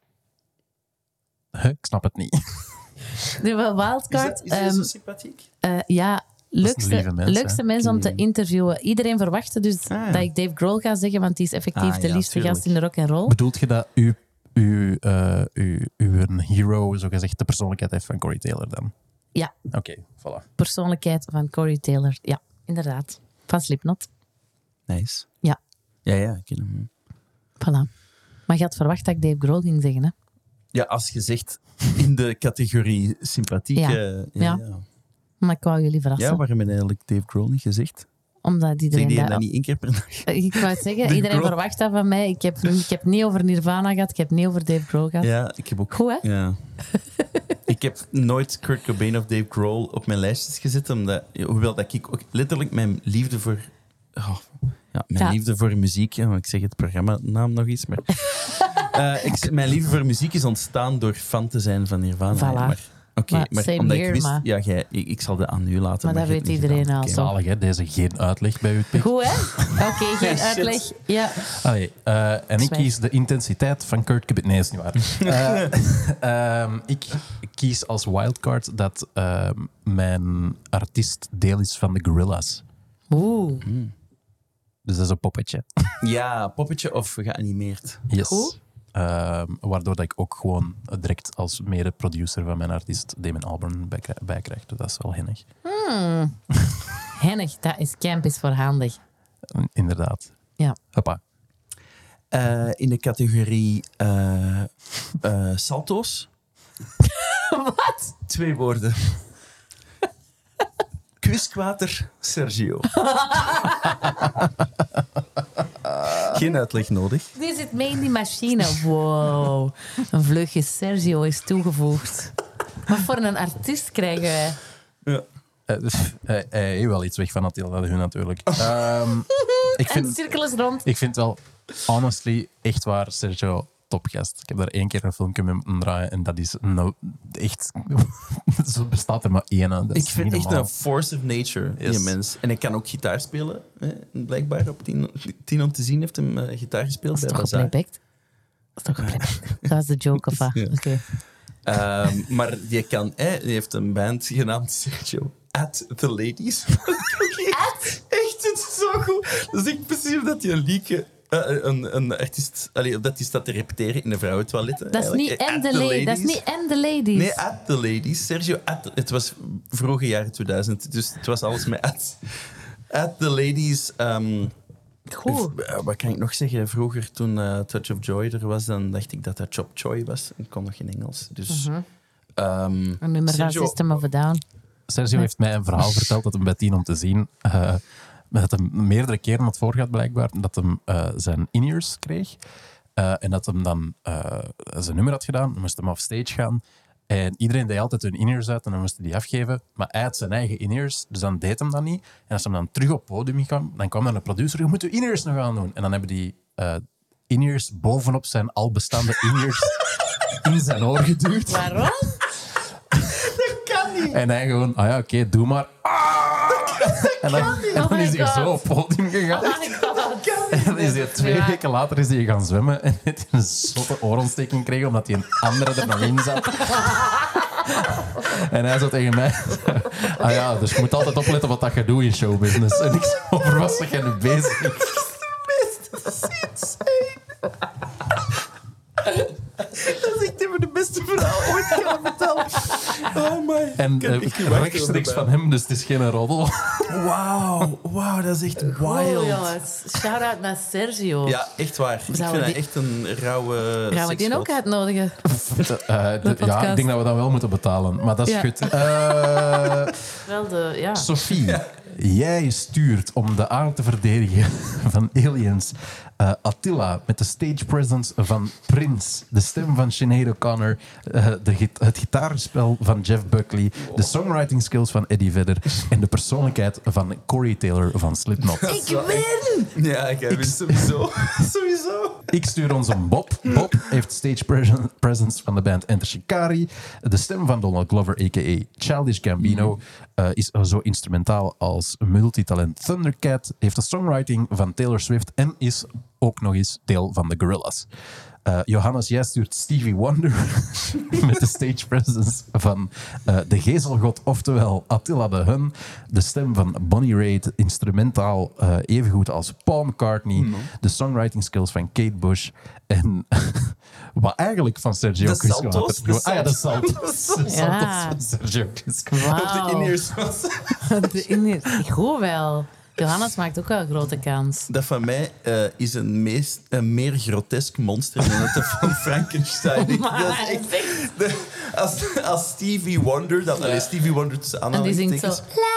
Huh, ik snap het niet.
De wildcard, ehm,
sympathiek?
eh, ja, leukste,
mens,
leukste mens om te interviewen. Iedereen verwachtte dus
Ah, ja.
dat ik Dave Grohl ga zeggen, want die is effectief
Ah,
de
ja,
liefste
tuurlijk.
gast in de rock and roll.
Bedoelt je dat uw, uw, eh, uw, uw een hero, zogezegd, de persoonlijkheid heeft van Corey Taylor dan?
Ja,
Oké, voilà.
persoonlijkheid van Corey Taylor. Ja, inderdaad. Van Slipknot.
Nice.
Ja,
Ja, ja, ik ken hem.
voilà. Maar je had verwacht dat ik Dave Grohl ging zeggen, hè?
Ja, als je zegt in de categorie sympathiek.
Ja.
ja.
Maar ik wou jullie verrassen.
Ja, waarom heb eigenlijk Dave Grohl niet gezegd?
Omdat iedereen
die
dat...
dat niet één keer per dag?
Ik wou het zeggen,
Dave
iedereen
Grohl.
verwacht dat van mij. Ik heb, ik heb niet over Nirvana gehad, ik heb niet over Dave Grohl gehad.
Ja, ik heb ook...
Goed, hè?
Ja. ik heb nooit Kurt Cobain of Dave Grohl op mijn lijstjes gezet, omdat, hoewel dat ik ook letterlijk mijn liefde voor... oh, ja, mijn
Ja.
liefde voor muziek, ja, ik zeg het programma-naam nog eens, maar... Eh, ik, mijn liefde voor muziek is ontstaan door fan te zijn van Nirvana.
Voilà.
Maar Oké,
Maar
maar,
same
omdat
here,
ik wist...
maar-
Ja, jij, ik, ik zal dat aan u laten.
Maar dat
je hebt
weet iedereen
gedaan.
al.
Zalig, hè? Deze geen uitleg bij u. Pik.
Goed, hè? Oké, geen
Shit.
uitleg. Ja.
Allee, eh, en ik kies de intensiteit van Kurt Cobain. Nee, is niet waar. Eh, ehm, ik kies als wildcard dat ehm, mijn artiest deel is van de Gorillas.
Oeh.
Dus dat is een poppetje.
Ja, poppetje of geanimeerd.
Yes. Ehm, waardoor dat ik ook gewoon direct als mede-producer van mijn artiest Damon Albarn bij, bij krijg. Dus dat is wel hennig.
Hennig, dat is camp is voorhandig.
Inderdaad.
Ja.
Hoppa.
Eh, in de categorie eh, eh, salto's.
Wat?
Twee woorden. Quiskwater Sergio. Geen uitleg nodig.
Die zit mee in die machine. Wow. Een vleugje Sergio is toegevoegd. Wat voor een artiest krijgen wij?
Ja.
Eh, dus, eh, hij heeft wel iets weg van Attila de Hun natuurlijk. Ehm, ik,
En de
vind,
cirkel is rond.
ik vind wel, honestly, echt waar, Sergio, topgast. Ik heb daar één keer een filmpje mee moeten draaien en dat is nou echt... Zo bestaat er maar één. Dat
Ik vind echt een force of nature, die
Yes.
mens. En hij kan ook gitaar spelen. Hè. Blijkbaar op tien, tien om te zien heeft hem eh, gitaar gespeeld
Dat is
bij
toch
Bazaar.
Dat is toch geplaybacked? Dat is de joke, of?
Ja. Ehm, maar die, kan, hè, die heeft een band genaamd Sergio at the Ladies. Echt? Echt, het is zo goed. Dus ik precies dat hij een liedje... eh, een, een artiest, allee, dat hij staat te repeteren in de vrouwentoiletten.
Dat is niet en
At
de ladies. Dat is niet en de ladies.
Nee, at the ladies. Sergio at the- Het was vroege jaren 2000, dus het was alles met at. At the ladies. ehm,
Goed.
eh, wat kan ik nog zeggen? Vroeger, toen eh, Touch of Joy er was, dan dacht ik dat dat Chop Choy was. Ik kon nog geen Engels. Dus,
Mhm.
ehm,
Een nummer van System of a Down.
Sergio heeft mij een verhaal verteld dat hem bij tien om te zien. eh, dat hem meerdere keren had voorgehad, blijkbaar. Dat hem eh, zijn in-ears kreeg. Eh, en dat hem dan eh, zijn nummer had gedaan. Dan moest hem off stage gaan. En iedereen deed altijd hun in-ears uit en dan moest hij die afgeven. Maar hij had zijn eigen in-ears, dus dan deed hem dat niet. En als hij dan terug op het podium kwam, dan kwam dan een producer. Je moet je in-ears nog aan doen. En dan hebben die in-ears bovenop zijn al bestaande in-ears in zijn oor geduwd.
Waarom?
En hij gewoon, ah ja, oké, doe maar. En dan, en dan
Oh
is hij zo op het podium gegaan.
Oh.
En dan is hij twee
Ja.
weken later is hij gaan zwemmen en heeft hij een zotte oorontsteking gekregen omdat hij een andere er nog in zat. En hij zei tegen mij, ah ja, dus je moet altijd opletten wat dat je doet in showbusiness. En ik zo, over wat zeg jij nu bezig?
dat is echt even de beste verhaal ooit gaan vertellen. Oh my.
En
Ik kan
eh, rechtstreeks van hem, dus het is geen roddel.
Wauw, wauw, dat is echt wild.
Oh, jongens. Shout-out naar Sergio.
Ja, echt waar. Ik vind
die-
echt een rauwe
Gaan we die ook uitnodigen?
Eh, de- ja, ik denk dat we dat wel moeten betalen, maar dat is
Ja.
goed. Eh,
Wel de, ja.
Sophie, jij stuurt om de aarde te verdedigen van aliens eh, Attila met de stage presence van Prince, de stem van Sinead O'Connor, eh, het gitaarspel van Jeff Buckley, de songwriting skills van Eddie Vedder en de persoonlijkheid van Corey Taylor van Slipknot.
Ik win!
Ja, ik heb het sowieso. sowieso.
Ik stuur ons een Bob. Bob heeft stage presen- presence van de band Enter Shikari. De stem van Donald Glover, a.k.a. Childish Gambino, eh, is zo instrumentaal als multitalent Thundercat. Heeft de songwriting van Taylor Swift en is ook nog eens deel van de Gorillaz. Eh, Johannes, jij stuurt Stevie Wonder met de stage presence van eh, de gezelgod, oftewel Attila de Hun. De stem van Bonnie Raitt, instrumentaal eh, evengoed als Paul McCartney. De songwriting skills van Kate Bush. En wat eigenlijk van Sergio
De
Crisco
salto's, de
Ah ja, de
salto's.
salto's. De
Ja.
salto's van Sergio Crisco.
Op de in-ears
in- Goed wel. Johannes maakt ook wel een grote kans.
Dat van mij eh, is een, meest, een meer grotesk monster dan het van Frankenstein. Ik- dat is echt, de- als, als Stevie Wonder, dat allee, Stevie Wonder tussen
En die zingt zo... La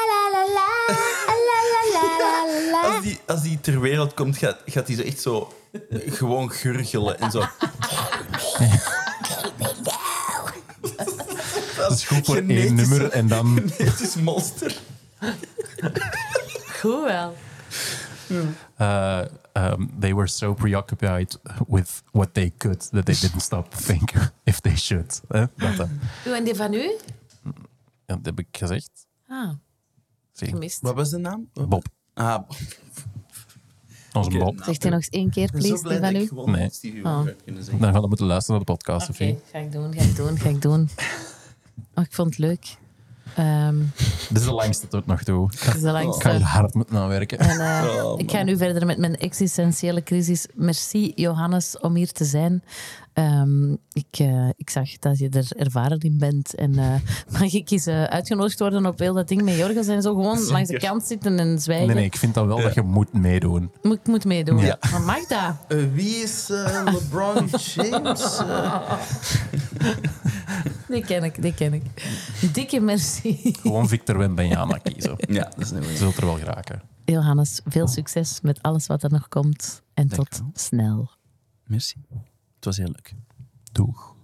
la la la, la la la la la.
als die, als die ter wereld komt, gaat, gaat die zo echt zo gewoon gurgelen en zo.
Dat is goed voor één nummer en dan...
Het is monster.
Goed wel.
uh, um, they were so preoccupied with what they could that they didn't stop to think if they should. Eh? Dat, eh.
En die van u?
Ja, dat heb ik gezegd.
Ah,
Zie.
gemist.
Wat was de naam?
Bob.
Ah,
Onze
Oké.
Bob.
Zegt hij nog eens één keer,
ik ben zo
please,
blij
die
dat
van
ik
u?
gewoon
Nee.
Oh.
Heb kunnen zeggen.
Dan gaan we moeten luisteren naar de podcast,
Oké, ga ik doen, ga ik doen, ga ik doen. Oh, ik vond het leuk. Ehm
Dit is de langste tot nog toe. Ik
het is de
ga hier hard moeten aanwerken.
En, eh,
Oh,
ik ga nu verder met mijn existentiële crisis. Merci, Johannes, om hier te zijn. Ehm, ik, eh, ik zag dat je er ervaren in bent. En eh, mag ik eens eh, uitgenodigd worden op heel dat ding met Jorgos en zo gewoon langs de kant zitten en zwijgen?
Nee, nee, ik vind dan wel dat je moet meedoen.
Moet, ik moet meedoen.
Ja.
Maar mag dat?
Eh, wie is LeBron James?
Die ken ik, die ken ik. Dikke merci.
Gewoon Victor Wembanyama kiezen.
ja, dat is een goeie.
Zult er wel geraken.
Johannes, veel succes met alles wat er nog komt. En tot snel.
Merci. Het was heel leuk.
Doeg.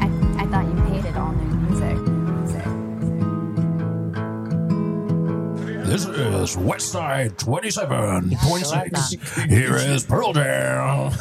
I, I thought you hated all new music. music.
This is Westside 27.6. Here is Pearl Jam.